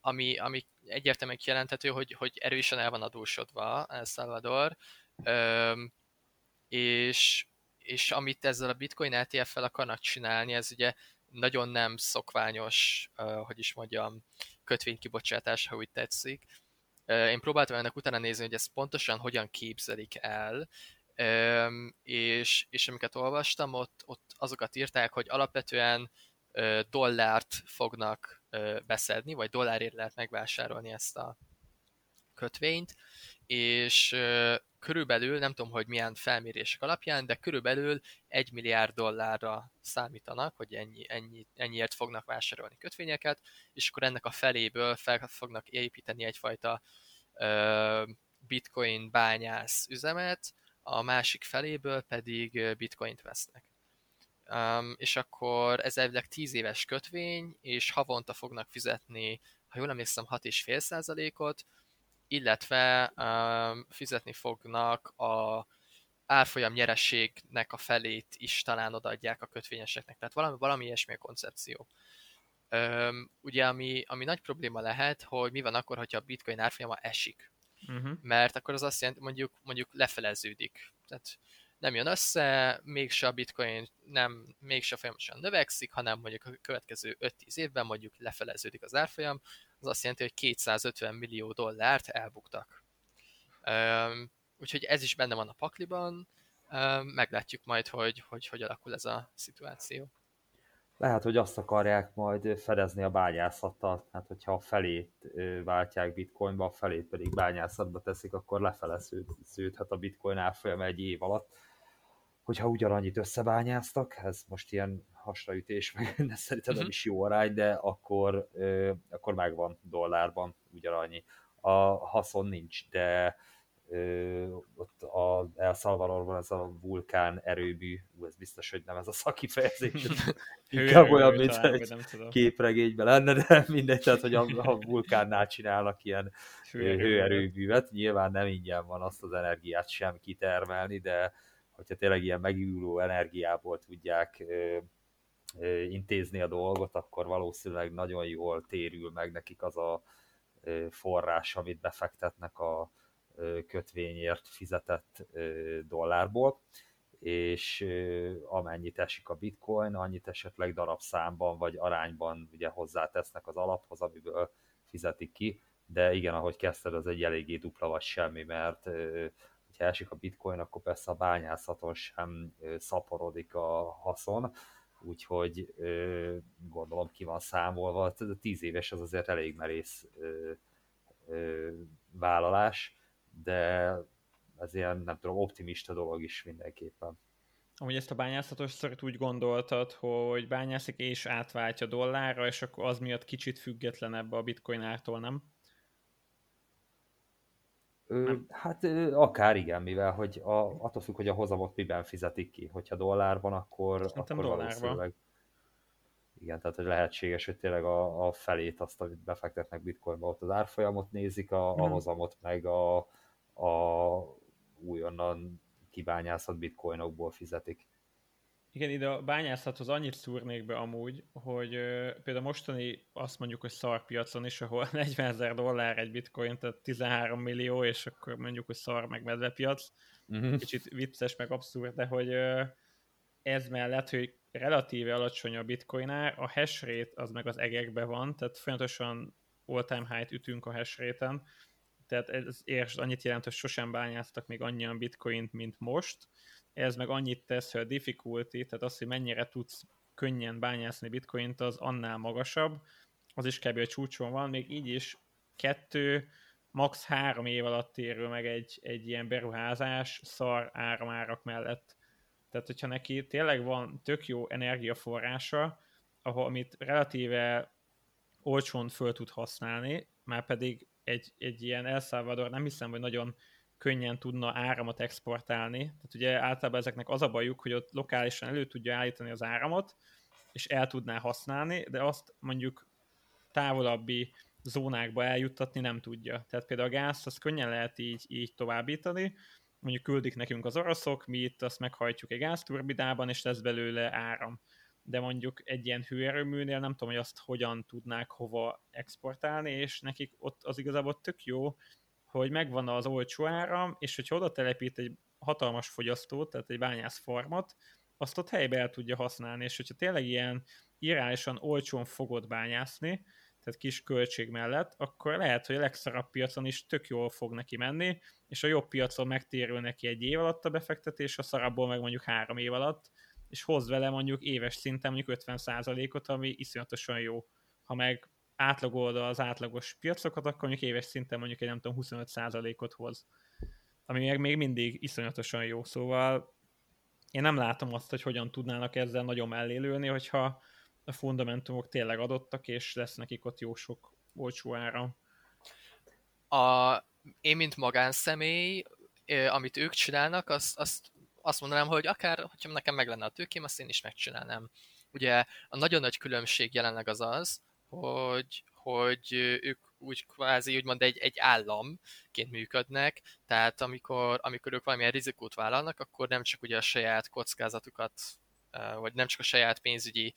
ami, ami egyértelműen kijelenthető, hogy, hogy erősen el van adósodva El Salvador, Öm, és, és amit ezzel a Bitcoin ETF-fel akarnak csinálni, ez ugye nagyon nem szokványos, hogy is mondjam, kötvénykibocsátás, ha úgy tetszik. Én próbáltam ennek utána nézni, hogy ezt pontosan hogyan képzelik el, és, és amiket olvastam, ott, ott azokat írták, hogy alapvetően dollárt fognak beszedni, vagy dollárért lehet megvásárolni ezt a kötvényt, és körülbelül, nem tudom, hogy milyen felmérések alapján, de körülbelül egy milliárd dollárra számítanak, hogy ennyi, ennyi, ennyiért fognak vásárolni kötvényeket, és akkor ennek a feléből fel fognak építeni egyfajta ö, bitcoin bányász üzemet, a másik feléből pedig bitcoint vesznek. Um, és akkor ez elvileg 10 éves kötvény, és havonta fognak fizetni, ha jól emlékszem, 6,5%-ot, illetve um, fizetni fognak a árfolyam nyerességnek a felét is talán odaadják a kötvényeseknek. Tehát valami, valami ilyesmi a koncepció. Um, ugye ami, ami nagy probléma lehet, hogy mi van akkor, hogyha a bitcoin árfolyama esik. Uh-huh. Mert akkor az azt jelenti, mondjuk, mondjuk lefeleződik. Tehát nem jön össze, mégse a bitcoin nem, mégse folyamatosan növekszik, hanem mondjuk a következő 5-10 évben mondjuk lefeleződik az árfolyam, az azt jelenti, hogy 250 millió dollárt elbuktak. Úgyhogy ez is benne van a pakliban, meglátjuk majd, hogy, hogy hogy alakul ez a szituáció. Lehet, hogy azt akarják majd fedezni a bányászattal, hát hogyha a felét váltják bitcoinba, a felét pedig bányászatba teszik, akkor lefele szűdhet a bitcoin árfolyam egy év alatt. Hogyha ugyanannyit összebányáztak, ez most ilyen hasraütés, meg szerintem uh-huh. nem is jó arány, de akkor, ö, akkor megvan dollárban ugyanannyi. A haszon nincs, de ott a El Salvadorban ez a vulkán erőmű, ú, ez biztos, hogy nem ez a szakifejezés, inkább olyan, mint egy képregényben lenne, de mindegy, tehát, hogy a, a vulkánnál csinálnak ilyen hőerőművet, nyilván nem ingyen van azt az energiát sem kitermelni, de hogyha tényleg ilyen megújuló energiából tudják intézni a dolgot, akkor valószínűleg nagyon jól térül meg nekik az a forrás, amit befektetnek a kötvényért fizetett dollárból, és amennyit esik a bitcoin, annyit esetleg darabszámban vagy arányban ugye hozzátesznek az alaphoz, amiből fizetik ki, de igen, ahogy kezdted, az egy eléggé dupla vagy semmi, mert hogyha esik a bitcoin, akkor persze a bányászaton sem szaporodik a haszon, úgyhogy gondolom ki van számolva, tíz éves az azért elég merész vállalás, de ez ilyen, nem tudom, optimista dolog is mindenképpen. Amúgy ezt a bányászatos szort úgy gondoltad, hogy bányászik és átváltja dollárra, és akkor az miatt kicsit függetlenebb a bitcoin ártól, nem? Ö, hát akár igen, mivel hogy a, attól függ, hogy a hozamot miben fizetik ki. Hogyha dollárban, akkor, Szerintem akkor valószínűleg igen, tehát hogy lehetséges, hogy tényleg a, a felét azt, amit befektetnek bitcoinba, ott az árfolyamot nézik, a, a hozamot meg a, a újonnan kibányászott bitcoinokból fizetik. Igen, ide a bányászathoz annyit szúrnék be amúgy, hogy ö, például mostani azt mondjuk, hogy szarpiacon is, ahol 40 ezer dollár egy bitcoin, tehát 13 millió, és akkor mondjuk, hogy szar meg medvepiac. Uh-huh. Kicsit vicces, meg abszurd, de hogy ö, ez mellett, hogy relatíve alacsony a bitcoin ár, a hash rate az meg az egekbe van, tehát folyamatosan all-time high-t ütünk a hash rate-en, tehát ez értsd, annyit jelent, hogy sosem bányáztak még annyian bitcoint, mint most, ez meg annyit tesz, hogy a difficulty, tehát az, hogy mennyire tudsz könnyen bányászni bitcoint, az annál magasabb, az is kb. a csúcson van, még így is kettő, max. három év alatt térül meg egy, egy ilyen beruházás szar áramárak mellett. Tehát, hogyha neki tényleg van tök jó energiaforrása, ahol, amit relatíve olcsón föl tud használni, már pedig egy, egy ilyen El Salvador nem hiszem, hogy nagyon könnyen tudna áramot exportálni. Tehát ugye általában ezeknek az a bajuk, hogy ott lokálisan elő tudja állítani az áramot, és el tudná használni, de azt mondjuk távolabbi zónákba eljuttatni nem tudja. Tehát például a gáz, azt könnyen lehet így, így továbbítani, mondjuk küldik nekünk az oroszok, mi itt azt meghajtjuk egy gázturbidában, és lesz belőle áram. De mondjuk egy ilyen hőerőműnél nem tudom, hogy azt hogyan tudnák hova exportálni, és nekik ott az igazából tök jó, hogy megvan az olcsó áram, és hogyha oda telepít egy hatalmas fogyasztót, tehát egy bányászfarmot, azt ott helybe el tudja használni, és hogyha tényleg ilyen irányosan olcsón fogod bányászni, tehát kis költség mellett, akkor lehet, hogy a legszarabb piacon is tök jól fog neki menni, és a jobb piacon megtérül neki egy év alatt a befektetés, a szarabból meg mondjuk három év alatt, és hoz vele mondjuk éves szinten mondjuk 50%-ot, ami iszonyatosan jó. Ha meg átlagolod az átlagos piacokat, akkor mondjuk éves szinten mondjuk egy nem tudom 25%-ot hoz. Ami meg még mindig iszonyatosan jó, szóval én nem látom azt, hogy hogyan tudnának ezzel nagyon mellélőni, hogyha a fundamentumok tényleg adottak, és lesz nekik ott jó sok olcsó ára. A, én, mint magánszemély, amit ők csinálnak, azt, azt, azt mondanám, hogy akár, hogyha nekem meg lenne a tőkém, azt én is megcsinálnám. Ugye a nagyon nagy különbség jelenleg az az, hogy, hogy ők úgy kvázi úgymond egy, egy államként működnek, tehát amikor, amikor ők valamilyen rizikót vállalnak, akkor nem csak ugye a saját kockázatukat, vagy nem csak a saját pénzügyi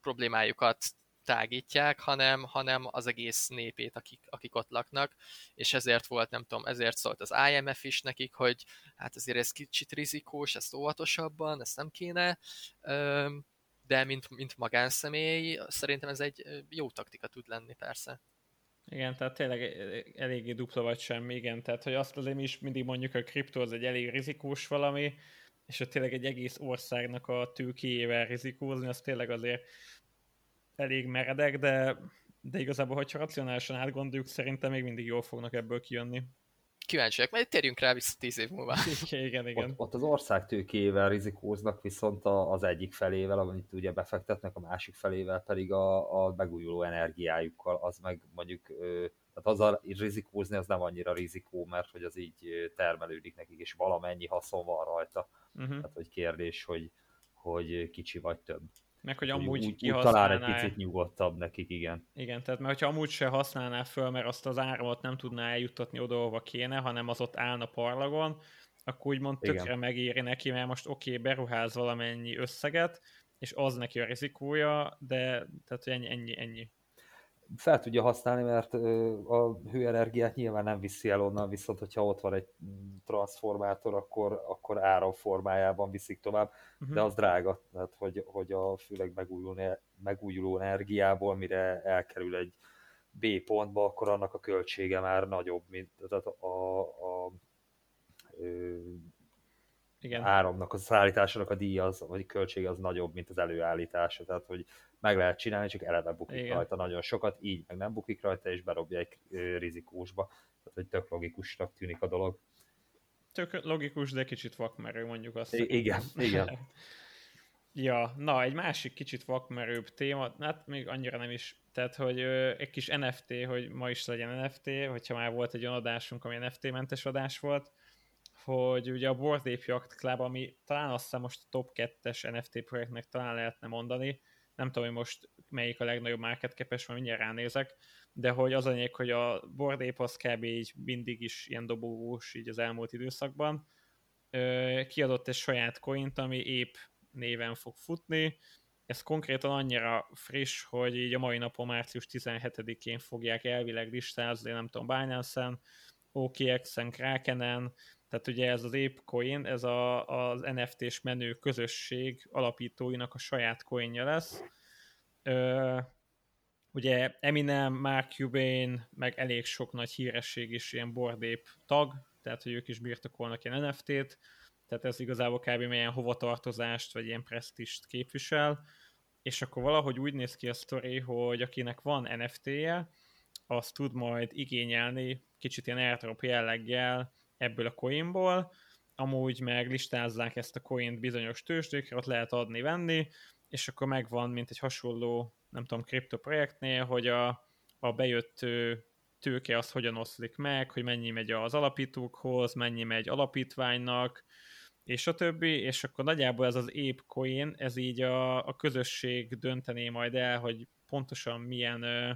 problémájukat tágítják, hanem, hanem az egész népét, akik, akik ott laknak, és ezért volt, nem tudom, ezért szólt az IMF is nekik, hogy hát azért ez kicsit rizikós, ezt óvatosabban, ezt nem kéne, de mint, mint magánszemély, szerintem ez egy jó taktika tud lenni, persze. Igen, tehát tényleg eléggé dupla vagy semmi, igen, tehát hogy azt azért mi is mindig mondjuk, a kriptó az egy elég rizikós valami, és hogy tényleg egy egész országnak a tőkéjével rizikózni, az tényleg azért elég meredek, de, de igazából, hogyha racionálisan átgondoljuk, szerintem még mindig jól fognak ebből kijönni. Kíváncsiak, majd térjünk rá vissza tíz év múlva. igen, igen. Ott, ott az ország tőkéjével rizikóznak, viszont az egyik felével, amit ugye befektetnek, a másik felével pedig a, a megújuló energiájukkal, az meg mondjuk Tehát az a rizikózni az nem annyira rizikó, mert hogy az így termelődik nekik, és valamennyi haszon van rajta. Uh-huh. Tehát, hogy kérdés, hogy, hogy kicsi vagy több. Meg hogy amúgy úgy, úgy talán egy picit nyugodtabb nekik, igen. Igen, tehát mert ha amúgy se használná föl, mert azt az áramot nem tudná eljuttatni oda, ahova kéne, hanem az ott állna parlagon, akkor úgymond tökre igen. megéri neki, mert most oké, okay, beruház valamennyi összeget, és az neki a rizikója, de tehát ennyi, ennyi, ennyi fel tudja használni, mert a hőenergiát nyilván nem viszi el onnan, viszont hogyha ott van egy transformátor, akkor, akkor áram formájában viszik tovább, uh-huh. de az drága, tehát hogy, hogy a főleg megújuló, megújuló energiából, mire elkerül egy B pontba, akkor annak a költsége már nagyobb, mint tehát a, a, a igen. áramnak, a szállításának a díja, az, vagy költsége az nagyobb, mint az előállítása. Tehát, hogy meg lehet csinálni, csak eleve bukik Igen. rajta nagyon sokat, így meg nem bukik rajta, és berobja egy rizikósba. Tehát, hogy tök logikusnak tűnik a dolog. Tök logikus, de kicsit vakmerő, mondjuk azt. I- igen, igen. ja, na, egy másik kicsit vakmerőbb téma, hát még annyira nem is, tehát, hogy ö, egy kis NFT, hogy ma is legyen NFT, hogyha már volt egy olyan adásunk, ami NFT-mentes adás volt, hogy ugye a Board Ape Yacht Club, ami talán azt hiszem most a top 2-es NFT projektnek talán lehetne mondani, nem tudom, hogy most melyik a legnagyobb market képes, mert mindjárt ránézek, de hogy az anyag, hogy a Board Ape az kb. így mindig is ilyen dobogós így az elmúlt időszakban, kiadott egy saját coint, ami épp néven fog futni, ez konkrétan annyira friss, hogy így a mai napon március 17-én fogják elvileg listázni, nem tudom, Binance-en, OKX-en, Krakenen, tehát ugye ez az ApeCoin, ez a, az NFT-s menő közösség alapítóinak a saját coinja lesz. Ö, ugye Eminem, Mark Cuban, meg elég sok nagy híresség is ilyen bordép tag, tehát hogy ők is birtokolnak ilyen NFT-t, tehát ez igazából kb. milyen hovatartozást, vagy ilyen presztist képvisel, és akkor valahogy úgy néz ki a sztori, hogy akinek van NFT-je, az tud majd igényelni kicsit ilyen airdrop jelleggel ebből a coinból, amúgy meg listázzák ezt a coint bizonyos tőzsdékre, ott lehet adni-venni, és akkor megvan, mint egy hasonló, nem tudom, kriptoprojektnél, hogy a, a bejött tőke az hogyan oszlik meg, hogy mennyi megy az alapítókhoz, mennyi megy alapítványnak, és a többi, és akkor nagyjából ez az ApeCoin, ez így a, a közösség döntené majd el, hogy pontosan milyen ö,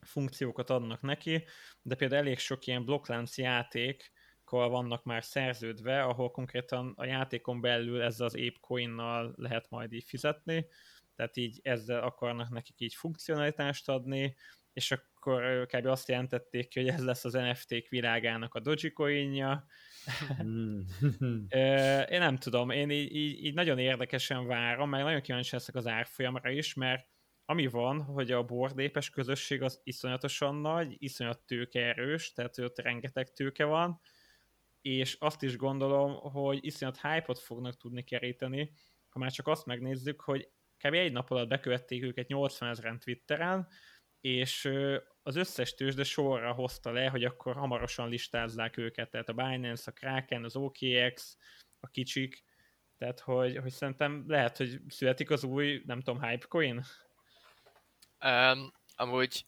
funkciókat adnak neki, de például elég sok ilyen blokklánc játék, játékokkal vannak már szerződve, ahol konkrétan a játékon belül ezzel az ApeCoin-nal lehet majd így fizetni, tehát így ezzel akarnak nekik így funkcionalitást adni, és akkor kb. azt jelentették ki, hogy ez lesz az NFT-k világának a Dogecoinja. Hmm. én nem tudom, én így, így, így nagyon érdekesen várom, mert nagyon kíváncsi leszek az árfolyamra is, mert ami van, hogy a bordépes közösség az iszonyatosan nagy, iszonyat tőkeerős, tehát ott rengeteg tőke van, és azt is gondolom, hogy iszonyat hype-ot fognak tudni keríteni, ha már csak azt megnézzük, hogy kb. egy nap alatt bekövették őket 80 ezeren Twitteren, és az összes tőzsde sorra hozta le, hogy akkor hamarosan listázzák őket, tehát a Binance, a Kraken, az OKX, a kicsik, tehát hogy, hogy szerintem lehet, hogy születik az új, nem tudom, Hypecoin? Um, amúgy,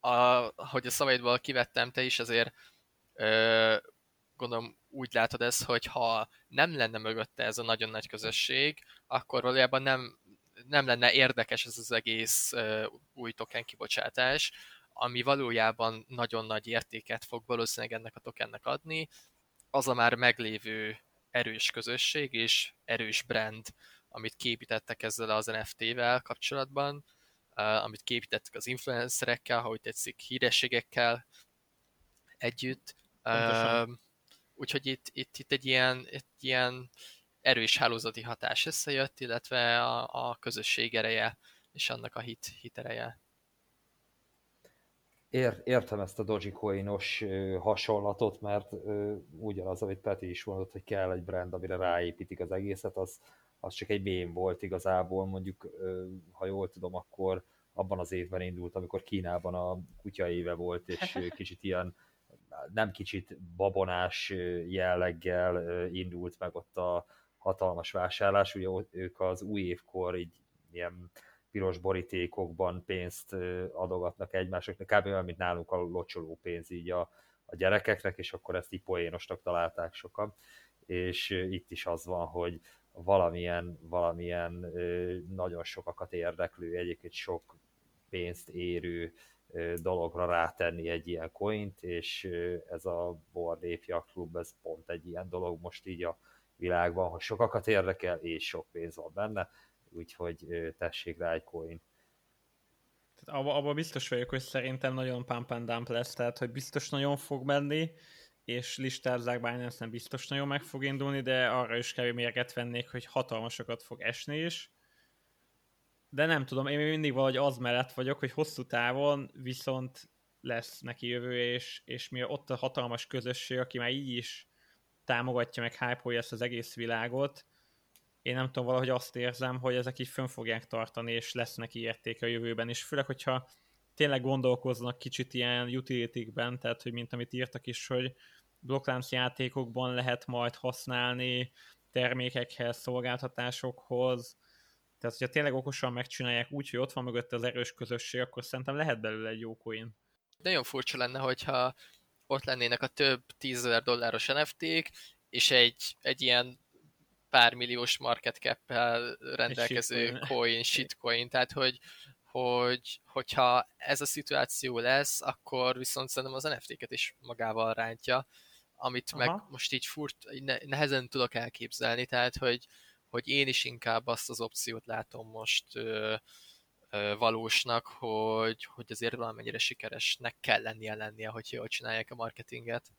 a, hogy a szavaidból kivettem, te is azért gondolom úgy látod ezt, hogy ha nem lenne mögötte ez a nagyon nagy közösség, akkor valójában nem, nem lenne érdekes ez az egész uh, új token kibocsátás, ami valójában nagyon nagy értéket fog valószínűleg ennek a tokennek adni, az a már meglévő erős közösség és erős brand, amit képítettek ezzel az NFT-vel kapcsolatban, uh, amit képítettek az influencerekkel, ha úgy tetszik, hírességekkel együtt. Uh, úgyhogy itt, itt, itt egy ilyen, egy ilyen erős hálózati hatás összejött, illetve a, a közösség ereje és annak a hit, hit ereje. Ér, értem ezt a Dogecoin-os hasonlatot, mert ö, ugyanaz, amit Peti is mondott, hogy kell egy brand, amire ráépítik az egészet, az, az csak egy mém volt igazából, mondjuk, ö, ha jól tudom, akkor abban az évben indult, amikor Kínában a kutya éve volt, és kicsit ilyen nem kicsit babonás jelleggel indult meg ott a hatalmas vásárlás, ugye ők az új évkor így ilyen piros borítékokban pénzt adogatnak egymások, kb. olyan, mint nálunk a locsoló pénz így a, a gyerekeknek, és akkor ezt így poénosnak találták sokan. És itt is az van, hogy valamilyen, valamilyen nagyon sokakat érdeklő, egyébként sok pénzt érő dologra rátenni egy ilyen coint, és ez a Board Ape Club, ez pont egy ilyen dolog most így a világban, hogy sokakat érdekel, és sok pénz van benne, úgyhogy tessék rá egy coin. Abban abba biztos vagyok, hogy szerintem nagyon pump and dump lesz, tehát hogy biztos nagyon fog menni, és listázzák Binance nem biztos nagyon meg fog indulni, de arra is kell mérget vennék, hogy hatalmasokat fog esni is. De nem tudom, én mindig valahogy az mellett vagyok, hogy hosszú távon viszont lesz neki jövője, és, és mi ott a hatalmas közösség, aki már így is támogatja, meg hype ezt az egész világot, én nem tudom, valahogy azt érzem, hogy ezek így fönn fogják tartani, és lesz neki értéke a jövőben, és főleg, hogyha tényleg gondolkoznak kicsit ilyen utility-ben, tehát, hogy mint amit írtak is, hogy blokklánc játékokban lehet majd használni termékekhez, szolgáltatásokhoz, tehát, hogyha tényleg okosan megcsinálják úgy, hogy ott van mögött az erős közösség, akkor szerintem lehet belőle egy jó coin. Nagyon furcsa lenne, hogyha ott lennének a több tízezer dolláros NFT-k, és egy, egy ilyen pár milliós market cap rendelkező shitcoin. coin, shitcoin, tehát hogy, hogy, hogyha ez a szituáció lesz, akkor viszont szerintem az NFT-ket is magával rántja, amit Aha. meg most így furt, nehezen tudok elképzelni, tehát hogy, hogy én is inkább azt az opciót látom most ö, ö, valósnak, hogy, hogy azért valamennyire sikeresnek kell lennie lennie, hogy jól csinálják a marketinget.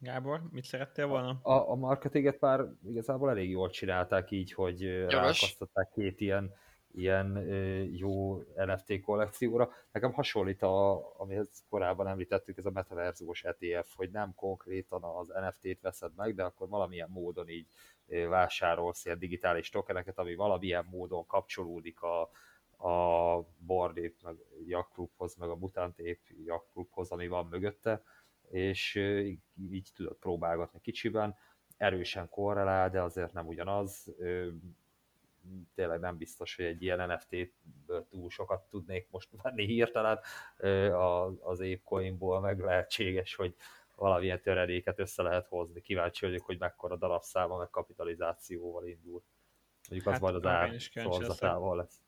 Gábor, mit szerettél volna? A, a marketinget már igazából elég jól csinálták így, hogy rákasztották két ilyen, ilyen jó NFT kollekcióra. Nekem hasonlít, a, amihez korábban említettük, ez a metaverzumos ETF, hogy nem konkrétan az NFT-t veszed meg, de akkor valamilyen módon így vásárolsz ilyen digitális tokeneket, ami valamilyen módon kapcsolódik a, a Board Ape, meg Yak Clubhoz, meg a Mutant Ape Yak Clubhoz, ami van mögötte és így tudod próbálgatni kicsiben, erősen korrelál, de azért nem ugyanaz. Tényleg nem biztos, hogy egy ilyen NFT-ből túl sokat tudnék most venni hirtelen az Apecoinból, meg lehetséges, hogy valamilyen töredéket össze lehet hozni. Kíváncsi vagyok, hogy mekkora darabszáma, meg kapitalizációval indul. Mondjuk az hát, majd az ár szorzatával lesz.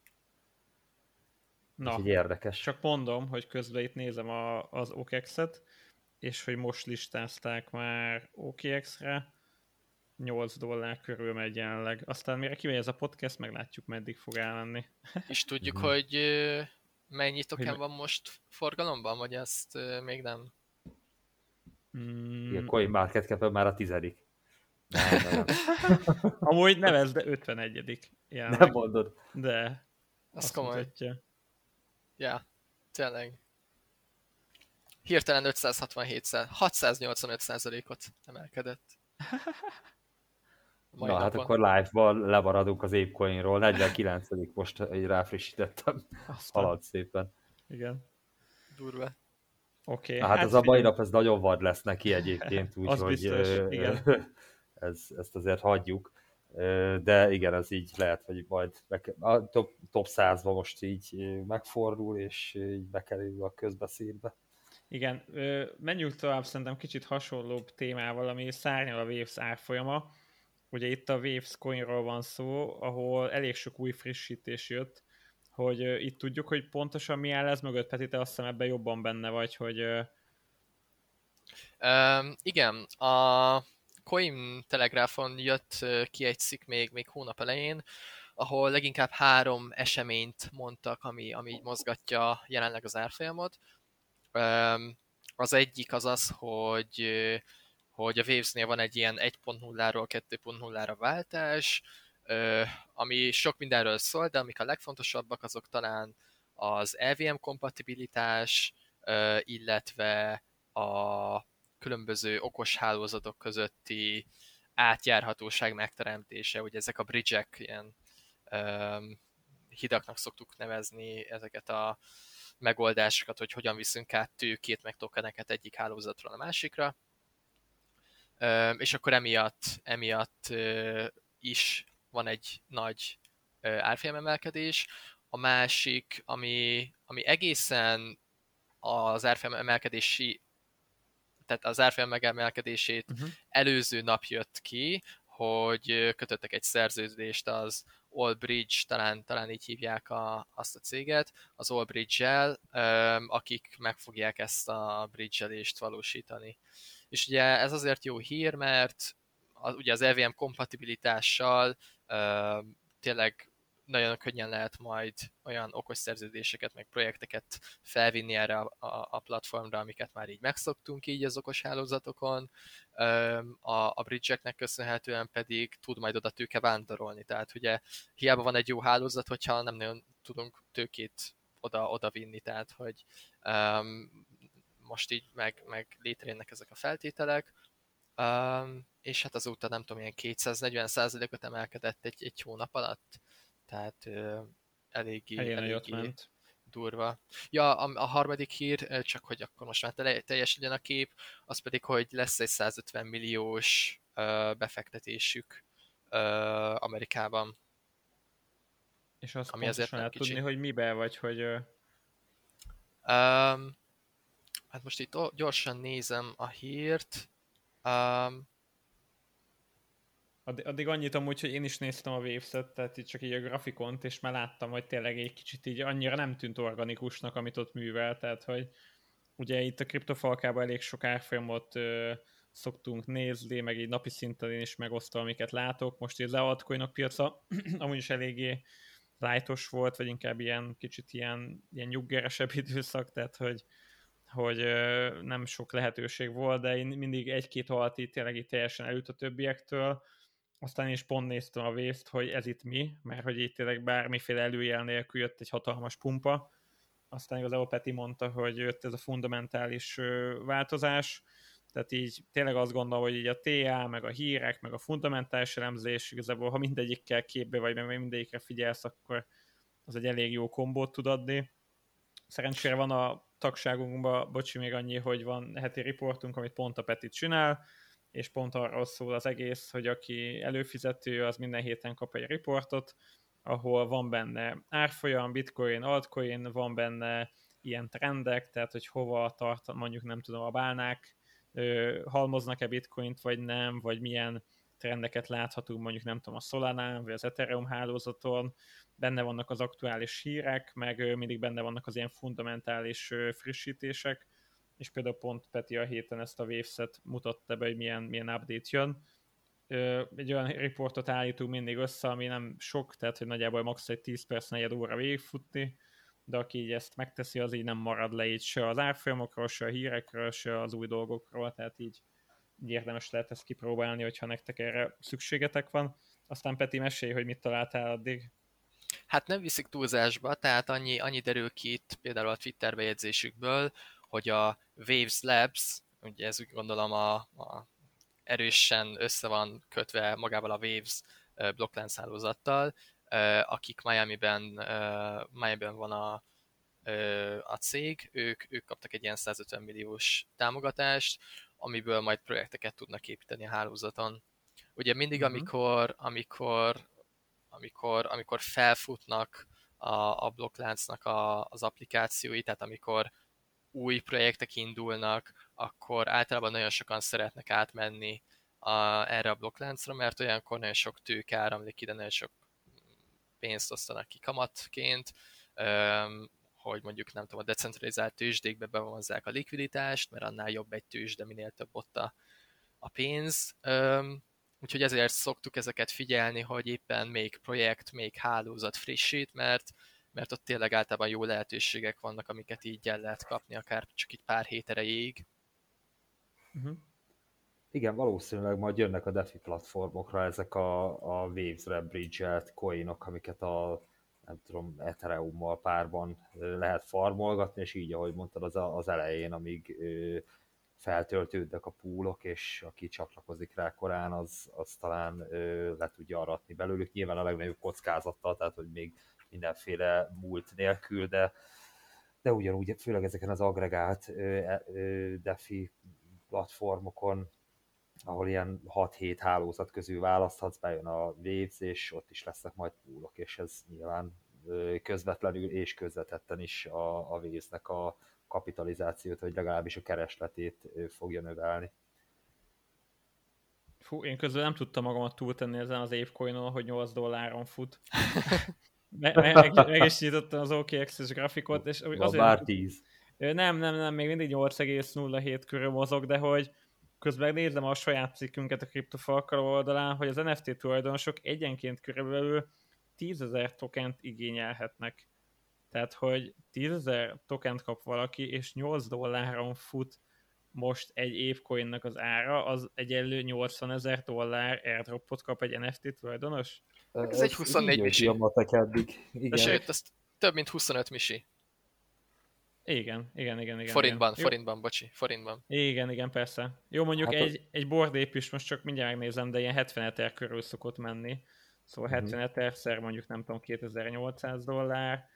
Na, érdekes. Csak mondom, hogy közben itt nézem a, az OKEX-et, és hogy most listázták már OKX-re, 8 dollár körül megy jelenleg. Aztán mire kimegy ez a podcast, meglátjuk, meddig fog elmenni. És tudjuk, mm. hogy mennyi token hogy van most forgalomban, vagy ezt még nem? Mm. A Coin Market cap már a tizedik. Nem, nem. Amúgy nevezd, de 51 jelenleg. Nem mondod. De. Az komoly. Mutatja. Ja, tényleg hirtelen 567-szer, 685%-ot emelkedett. Na napon. hát akkor live-ban lemaradunk az Apecoinról, 49 most egy ráfrissítettem, halad szépen. Igen. Durva. Oké. Okay, hát, hát ez a mai nap ez nagyon vad lesz neki egyébként, úgyhogy ez, ezt azért hagyjuk. De igen, ez így lehet, hogy majd a top, top 100-ba most így megfordul, és így bekerül a közbeszédbe. Igen, menjünk tovább szerintem kicsit hasonlóbb témával, ami szárnyal a Waves árfolyama. Ugye itt a Waves coinról van szó, ahol elég sok új frissítés jött, hogy itt tudjuk, hogy pontosan mi áll ez mögött, Peti, te azt hiszem ebben jobban benne vagy, hogy... Um, igen, a Coin Telegrafon jött ki egy cikk még, még hónap elején, ahol leginkább három eseményt mondtak, ami, ami mozgatja jelenleg az árfolyamot. Az egyik az az, hogy, hogy a Waves-nél van egy ilyen 1.0-ról 2.0-ra váltás, ami sok mindenről szól, de amik a legfontosabbak, azok talán az EVM kompatibilitás, illetve a különböző okos hálózatok közötti átjárhatóság megteremtése, ugye ezek a bridge-ek, ilyen hidaknak szoktuk nevezni ezeket a megoldásokat, hogy hogyan viszünk át tőkét, meg tokeneket egyik hálózatról a másikra. És akkor emiatt, emiatt is van egy nagy árfolyam emelkedés, a másik, ami, ami egészen az árfolyam emelkedési tehát az árfolyam megemelkedését uh-huh. előző nap jött ki, hogy kötöttek egy szerződést az Allbridge, talán, talán így hívják a, azt a céget, az Allbridge-el, akik meg fogják ezt a bridge-elést valósítani. És ugye ez azért jó hír, mert az, ugye az EVM kompatibilitással tényleg nagyon könnyen lehet majd olyan okos szerződéseket, meg projekteket felvinni erre a, a, a platformra, amiket már így megszoktunk így az okos hálózatokon. A, a bridge-eknek köszönhetően pedig tud majd oda tőke vándorolni. Tehát ugye hiába van egy jó hálózat, hogyha nem nagyon tudunk tőkét oda, oda vinni, tehát hogy um, most így meg, meg létrejönnek ezek a feltételek. Um, és hát azóta nem tudom, ilyen 240%-ot emelkedett egy, egy hónap alatt tehát uh, eléggé, eléggé ment. durva. Ja, a, a harmadik hír, csak hogy akkor most már teljes legyen a kép, az pedig, hogy lesz egy 150 milliós uh, befektetésük uh, Amerikában. És azt ami azért lehet kicsi. tudni, hogy mibe, vagy hogy... Um, hát most itt gyorsan nézem a hírt. Um, Addig, addig annyit amúgy, hogy én is néztem a Waves-et, tehát itt csak így a grafikont, és már láttam, hogy tényleg egy kicsit így annyira nem tűnt organikusnak, amit ott művel, tehát hogy ugye itt a kriptofalkában elég sok árfolyamot ö, szoktunk nézni, meg így napi szinten én is megosztom, amiket látok. Most így az altcoinok piaca amúgy is eléggé lájtos volt, vagy inkább ilyen kicsit ilyen, ilyen nyuggeresebb időszak, tehát hogy, hogy nem sok lehetőség volt, de én mindig egy-két alti tényleg így teljesen előtt a többiektől, aztán is pont néztem a vészt, hogy ez itt mi, mert hogy itt tényleg bármiféle előjel nélkül jött egy hatalmas pumpa, aztán igazából Peti mondta, hogy jött ez a fundamentális változás, tehát így tényleg azt gondolom, hogy így a TA, meg a hírek, meg a fundamentális elemzés, igazából ha mindegyikkel képbe vagy, meg mindegyikre figyelsz, akkor az egy elég jó kombót tud adni. Szerencsére van a tagságunkban, bocsi még annyi, hogy van heti riportunk, amit pont a Petit csinál, és pont arról szól az egész, hogy aki előfizető, az minden héten kap egy riportot, ahol van benne árfolyam, bitcoin, altcoin, van benne ilyen trendek, tehát hogy hova tart, mondjuk nem tudom, a bálnák, halmoznak-e bitcoint, vagy nem, vagy milyen trendeket láthatunk mondjuk nem tudom a Solana vagy az Ethereum hálózaton, benne vannak az aktuális hírek, meg mindig benne vannak az ilyen fundamentális frissítések, és például pont Peti a héten ezt a Waves-et mutatta be, hogy milyen, milyen update jön. Egy olyan riportot állítunk mindig össze, ami nem sok, tehát hogy nagyjából max. egy 10 perc, negyed óra végigfutni, de aki így ezt megteszi, az így nem marad le így se az árfolyamokról, se a hírekről, se az új dolgokról, tehát így, érdemes lehet ezt kipróbálni, hogyha nektek erre szükségetek van. Aztán Peti, mesélj, hogy mit találtál addig. Hát nem viszik túlzásba, tehát annyi, annyi derül ki itt például a Twitter bejegyzésükből, hogy a Waves Labs, ugye ez úgy gondolom a, a erősen össze van kötve magával a Waves blokklánchálózattal, akik Miami-ben, Miami-ben van a, a cég, ők, ők kaptak egy ilyen 150 milliós támogatást, amiből majd projekteket tudnak építeni a hálózaton. Ugye mindig, uh-huh. amikor, amikor, amikor, amikor felfutnak a, a blokkláncnak a, az applikációi, tehát amikor új projektek indulnak, akkor általában nagyon sokan szeretnek átmenni a, erre a blokkláncra, mert olyankor nagyon sok tőke áramlik ide, nagyon sok pénzt osztanak ki kamatként, hogy mondjuk nem tudom, a decentralizált tőzsdékbe bevonzzák a likviditást, mert annál jobb egy tőzsde, minél több ott a, a pénz. Úgyhogy ezért szoktuk ezeket figyelni, hogy éppen még projekt, még hálózat frissít, mert mert ott tényleg általában jó lehetőségek vannak, amiket így el lehet kapni, akár csak itt pár hét erejéig. Uh-huh. Igen, valószínűleg majd jönnek a DeFi platformokra ezek a, a Waves-re bridge coinok, amiket a nem tudom, Ethereum-mal párban lehet farmolgatni, és így, ahogy mondtad, az, az elején, amíg feltöltődnek a púlok, és aki csatlakozik rá korán, az, az talán ö, le tudja aratni belőlük. Nyilván a legnagyobb kockázattal, tehát hogy még mindenféle múlt nélkül, de, de ugyanúgy, főleg ezeken az agregált ö, DeFi platformokon ahol ilyen 6-7 hálózat közül választhatsz, bejön a Waves, és ott is lesznek majd poolok, és ez nyilván közvetlenül és közvetetten is a, a Waves-nek a kapitalizációt, vagy legalábbis a keresletét fogja növelni. Fú, én közben nem tudtam magamat túltenni ezen az évcoinon, hogy 8 dolláron fut. meg, meg, meg is nyitottam az OKX-es grafikot, és azért... Már 10. Nem, nem, nem, még mindig 8,07 körül mozog, de hogy közben nézem a saját cikkünket a CryptoFalkal oldalán, hogy az NFT tulajdonosok egyenként körülbelül 10.000 tokent igényelhetnek. Tehát, hogy 10.000 tokent kap valaki, és 8 dolláron fut most egy évcoinnak az ára, az egyenlő 80 ezer dollár airdropot kap egy NFT tulajdonos? Ez, ez egy 24 misi. eddig. Igen. De sőt, ez több mint 25 misi. Igen, igen, igen, igen. Forintban, igen. forintban, bocsi, forintban. Igen, igen, persze. Jó, mondjuk hát egy, az... egy bordép is most csak mindjárt megnézem, de ilyen 70 eter körül szokott menni. Szóval 70 uh-huh. eterszer mondjuk nem tudom 2800 dollár.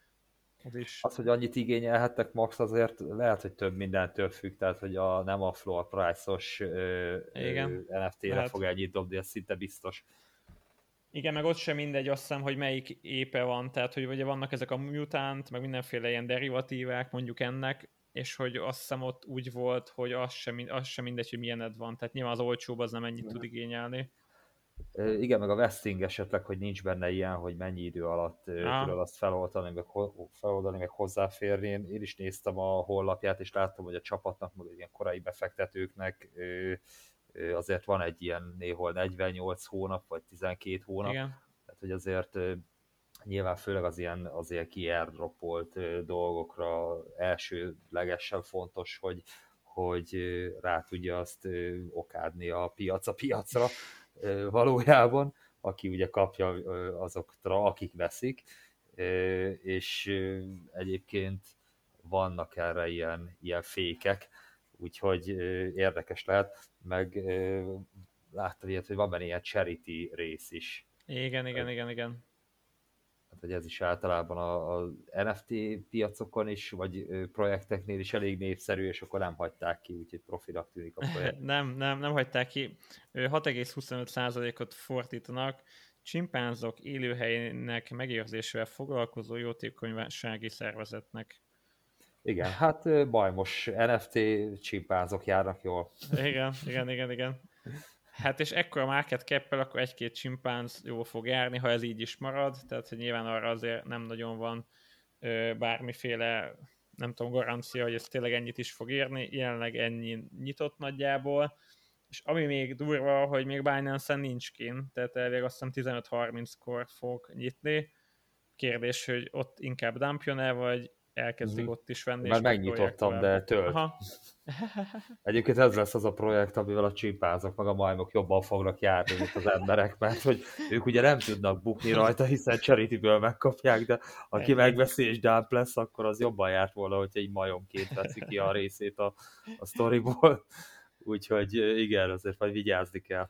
Az, is... az, hogy annyit igényelhettek max, azért lehet, hogy több mindentől függ, tehát hogy a, nem a floor price-os NFT-re hát... fog ennyit dobni, ez szinte biztos. Igen, meg ott sem mindegy, azt hiszem, hogy melyik épe van, tehát hogy ugye vannak ezek a mutant, meg mindenféle ilyen derivatívák mondjuk ennek, és hogy azt hiszem ott úgy volt, hogy az sem, az sem mindegy, hogy milyened van, tehát nyilván az olcsóbb az nem ennyit tud igényelni. Igen, meg a vesting esetleg, hogy nincs benne ilyen, hogy mennyi idő alatt ah. tudod azt feloldani, meg, feloldani, meg hozzáférni. Én, én is néztem a honlapját, és láttam, hogy a csapatnak, meg ilyen korai befektetőknek azért van egy ilyen néhol 48 hónap, vagy 12 hónap. Igen. Tehát, hogy azért nyilván főleg az ilyen azért kiairdropolt dolgokra elsőlegesen fontos, hogy, hogy rá tudja azt okádni a piac a piacra valójában, aki ugye kapja azokra, akik veszik, és egyébként vannak erre ilyen, ilyen fékek, úgyhogy érdekes lehet, meg láttam ilyet, hogy van benne ilyen charity rész is. Igen, igen, igen, igen. Hát, hogy ez is általában a, a NFT piacokon is, vagy projekteknél is elég népszerű, és akkor nem hagyták ki, úgyhogy profinak tűnik a projekt. nem, nem, nem hagyták ki. 6,25%-ot fordítanak csimpánzok élőhelyének megérzésével foglalkozó jótékonysági szervezetnek. Igen, hát bajmos NFT csimpázok járnak jól. Igen, igen, igen, igen. Hát és ekkora market cap akkor egy-két csimpánz jól fog járni, ha ez így is marad, tehát hogy nyilván arra azért nem nagyon van ö, bármiféle, nem tudom, garancia, hogy ez tényleg ennyit is fog érni, jelenleg ennyi nyitott nagyjából, és ami még durva, hogy még Binance-en nincs kint, tehát elég azt hiszem 15-30-kor fog nyitni. Kérdés, hogy ott inkább dumpjon el, vagy elkezdik uh-huh. ott is venni. Már megnyitottam, de tölt. Aha. Egyébként ez lesz az a projekt, amivel a csipázok meg a majmok jobban fognak járni, mint az emberek, mert hogy ők ugye nem tudnak bukni rajta, hiszen charityből megkapják, de aki Ennyi. megveszi és dump lesz, akkor az jobban járt volna, hogy egy majomként veszi ki a részét a, a sztoriból. Úgyhogy igen, azért majd vigyázni kell.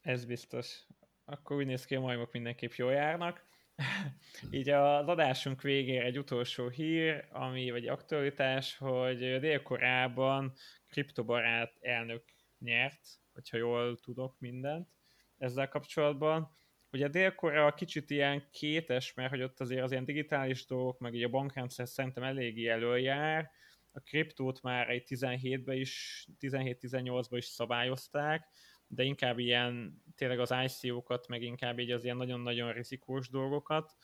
Ez biztos. Akkor úgy néz ki, a majmok mindenképp jól járnak. Így az adásunk végére egy utolsó hír, ami vagy aktualitás, hogy Dél-Koreában kriptobarát elnök nyert, hogyha jól tudok mindent ezzel kapcsolatban. Ugye Dél-Korea kicsit ilyen kétes, mert hogy ott azért az ilyen digitális dolgok, meg ugye a bankrendszer szerintem eléggé előjár. A kriptót már egy 17-ben is, 17-18-ban is szabályozták, de inkább ilyen tényleg az ICO-kat, meg inkább így az ilyen nagyon-nagyon rizikós dolgokat.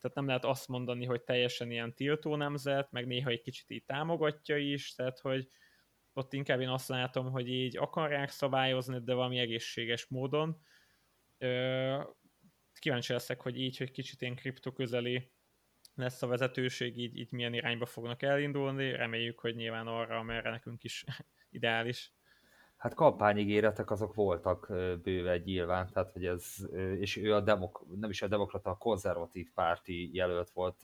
Tehát nem lehet azt mondani, hogy teljesen ilyen tiltó nemzet, meg néha egy kicsit így támogatja is, tehát hogy ott inkább én azt látom, hogy így akarják szabályozni, de valami egészséges módon. Kíváncsi leszek, hogy így, hogy kicsit ilyen kripto közeli lesz a vezetőség, így, így milyen irányba fognak elindulni. Reméljük, hogy nyilván arra, amerre nekünk is ideális. Hát kampányigéretek azok voltak bőve nyilván, tehát hogy ez, és ő a demok, nem is a demokrata, a konzervatív párti jelölt volt,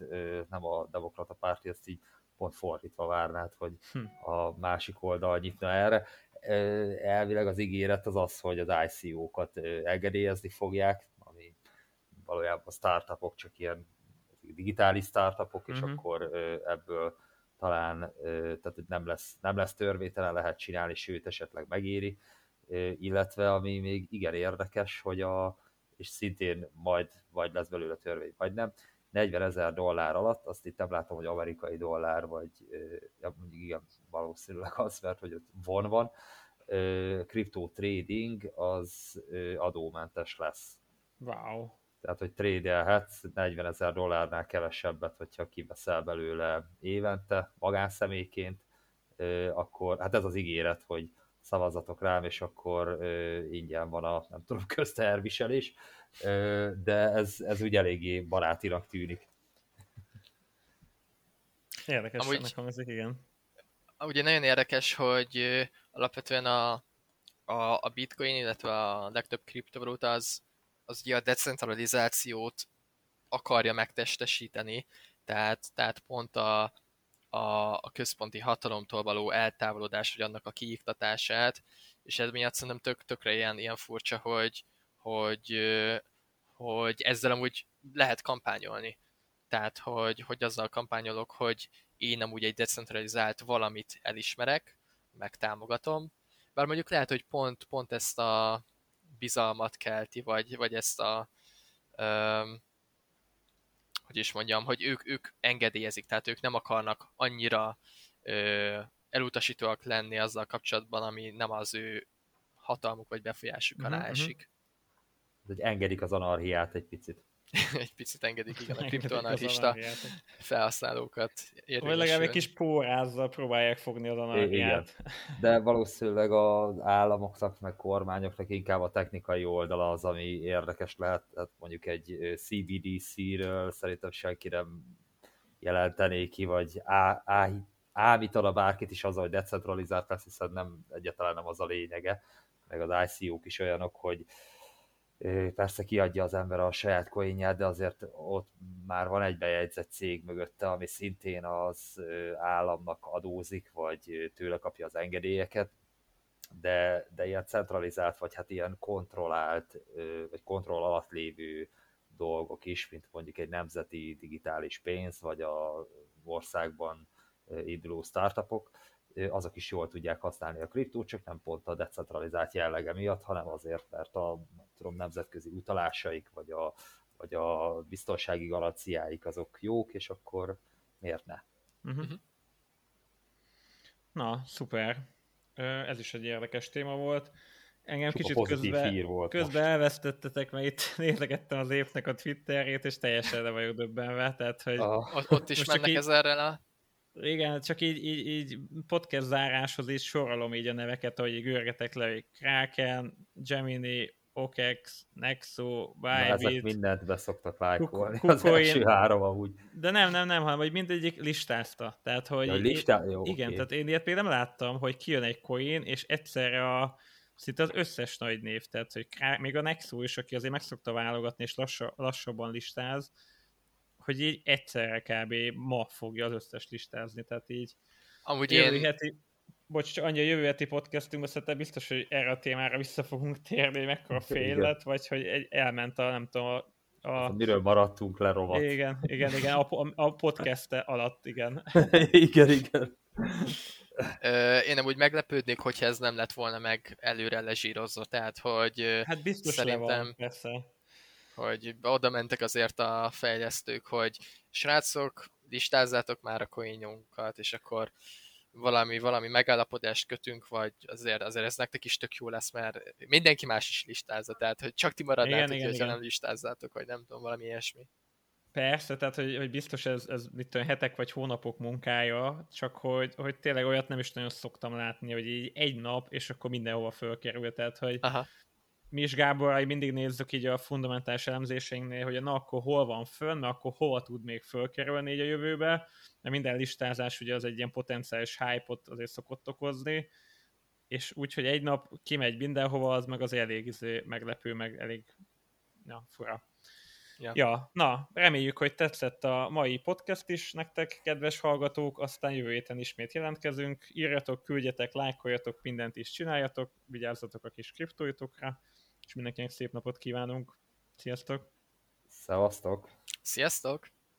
nem a demokrata párti, ezt így pont fordítva várnád, hogy hm. a másik oldal nyitna erre. Elvileg az ígéret az az, hogy az ICO-kat engedélyezni fogják, ami valójában a startupok csak ilyen digitális startupok, és uh-huh. akkor ebből talán tehát nem lesz, nem lesz törvételen, lehet csinálni, sőt esetleg megéri, illetve ami még igen érdekes, hogy a, és szintén majd vagy lesz belőle törvény, vagy nem, 40 ezer dollár alatt, azt itt nem látom, hogy amerikai dollár, vagy ja, mondjuk igen, valószínűleg az, mert hogy ott von van, kriptó trading az adómentes lesz. Wow. Tehát, hogy trédelhetsz 40 ezer dollárnál kevesebbet, hogyha kiveszel belőle évente magánszemélyként, akkor hát ez az ígéret, hogy szavazatok rám, és akkor ingyen van a, nem tudom, közteherviselés, de ez, ez úgy eléggé barátinak tűnik. Érdekes Amúgy, ennek hangzik, igen. Ugye nagyon érdekes, hogy alapvetően a, a, a bitcoin, illetve a legtöbb kriptovaluta az, az ugye a decentralizációt akarja megtestesíteni, tehát, tehát pont a, a, a központi hatalomtól való eltávolodás, vagy annak a kiiktatását, és ez miatt szerintem tök, tökre ilyen, ilyen furcsa, hogy, hogy, hogy ezzel amúgy lehet kampányolni. Tehát, hogy, hogy azzal kampányolok, hogy én amúgy egy decentralizált valamit elismerek, meg támogatom, bár mondjuk lehet, hogy pont, pont ezt a bizalmat kelti, vagy, vagy ezt a um, hogy is mondjam, hogy ők, ők engedélyezik, tehát ők nem akarnak annyira ö, elutasítóak lenni azzal kapcsolatban, ami nem az ő hatalmuk vagy befolyásuk alá uh-huh. esik. Hogy engedik az anarhiát egy picit. egy picit engedik, igen, a kriptoanarchista felhasználókat Vagy legalább egy kis pórázzal próbálják fogni az anarchiát. Igen. De valószínűleg az államoknak, meg kormányoknak inkább a technikai oldala az, ami érdekes lehet. Hát mondjuk egy CBDC-ről szerintem senki nem jelentené ki, vagy á, á, ámítana bárkit is azzal, hogy decentralizált lesz, hiszen nem, egyáltalán nem az a lényege. Meg az ICO-k is olyanok, hogy persze kiadja az ember a saját coinját, de azért ott már van egy bejegyzett cég mögötte, ami szintén az államnak adózik, vagy tőle kapja az engedélyeket, de, de ilyen centralizált, vagy hát ilyen kontrollált, vagy kontroll alatt lévő dolgok is, mint mondjuk egy nemzeti digitális pénz, vagy a országban induló startupok, azok is jól tudják használni a kriptót, csak nem pont a decentralizált jellege miatt, hanem azért, mert a tudom, nemzetközi utalásaik, vagy a, vagy a biztonsági garanciáik azok jók, és akkor miért ne? Uh-huh. Na, szuper. Ez is egy érdekes téma volt. Engem Csak kicsit közben, volt közben elvesztettetek, mert itt nézegettem az évnek a Twitterét, és teljesen le vagyok döbbenve. Tehát, hogy ah. Ott is mennek így... ezerrel a igen, csak így, így, így podcast záráshoz is sorolom így a neveket, ahogy görgetek le, hogy Kraken, Gemini, OKEX, Nexo, Bybit. ezek mindent beszoktak lájkolni, az első három amúgy. De nem, nem, nem, hanem hogy mindegyik listázta. Tehát, hogy ja, listá... Jó, igen, okay. tehát én ilyet például nem láttam, hogy kijön egy coin, és egyszerre a szinte az összes nagy név, tehát hogy még a Nexo is, aki azért meg szokta válogatni, és lassa, lassabban listáz, hogy így egyszerre kb. ma fogja az összes listázni, tehát így Amúgy én... Heti, bocs, csak annyi a jövő heti podcastünkben szerintem biztos, hogy erre a témára vissza fogunk térni, hogy mekkora fél lett, vagy hogy egy, elment a, nem tudom, a, a... Miről maradtunk le rovat. Igen, igen, igen, a, a, a podcast alatt, igen. igen, igen. Én nem úgy meglepődnék, hogyha ez nem lett volna meg előre lezsírozva, tehát hogy hát biztos szerintem... Le van, persze hogy oda mentek azért a fejlesztők, hogy srácok, listázzátok már a coinjunkat, és akkor valami, valami megállapodást kötünk, vagy azért, azért ez nektek is tök jó lesz, mert mindenki más is listázza, tehát hogy csak ti maradnátok, igen, igen, nem listázzátok, vagy nem tudom, valami ilyesmi. Persze, tehát hogy, hogy biztos ez, ez mit tudom, hetek vagy hónapok munkája, csak hogy, hogy tényleg olyat nem is nagyon szoktam látni, hogy így egy nap, és akkor mindenhova fölkerül, tehát hogy Aha mi is Gábor, mindig nézzük így a fundamentális elemzéseinknél, hogy na akkor hol van fönn, na akkor hova tud még fölkerülni így a jövőbe, mert minden listázás ugye az egy ilyen potenciális hype-ot azért szokott okozni, és úgy, hogy egy nap kimegy mindenhova, az meg az elég izé, meglepő, meg elég ja, fura. Ja. ja, na, reméljük, hogy tetszett a mai podcast is nektek, kedves hallgatók, aztán jövő héten ismét jelentkezünk. Írjatok, küldjetek, lájkoljatok, mindent is csináljatok, vigyázzatok a kis kriptóitokra, és mindenkinek szép napot kívánunk. Sziasztok! Szevasztok! Sziasztok!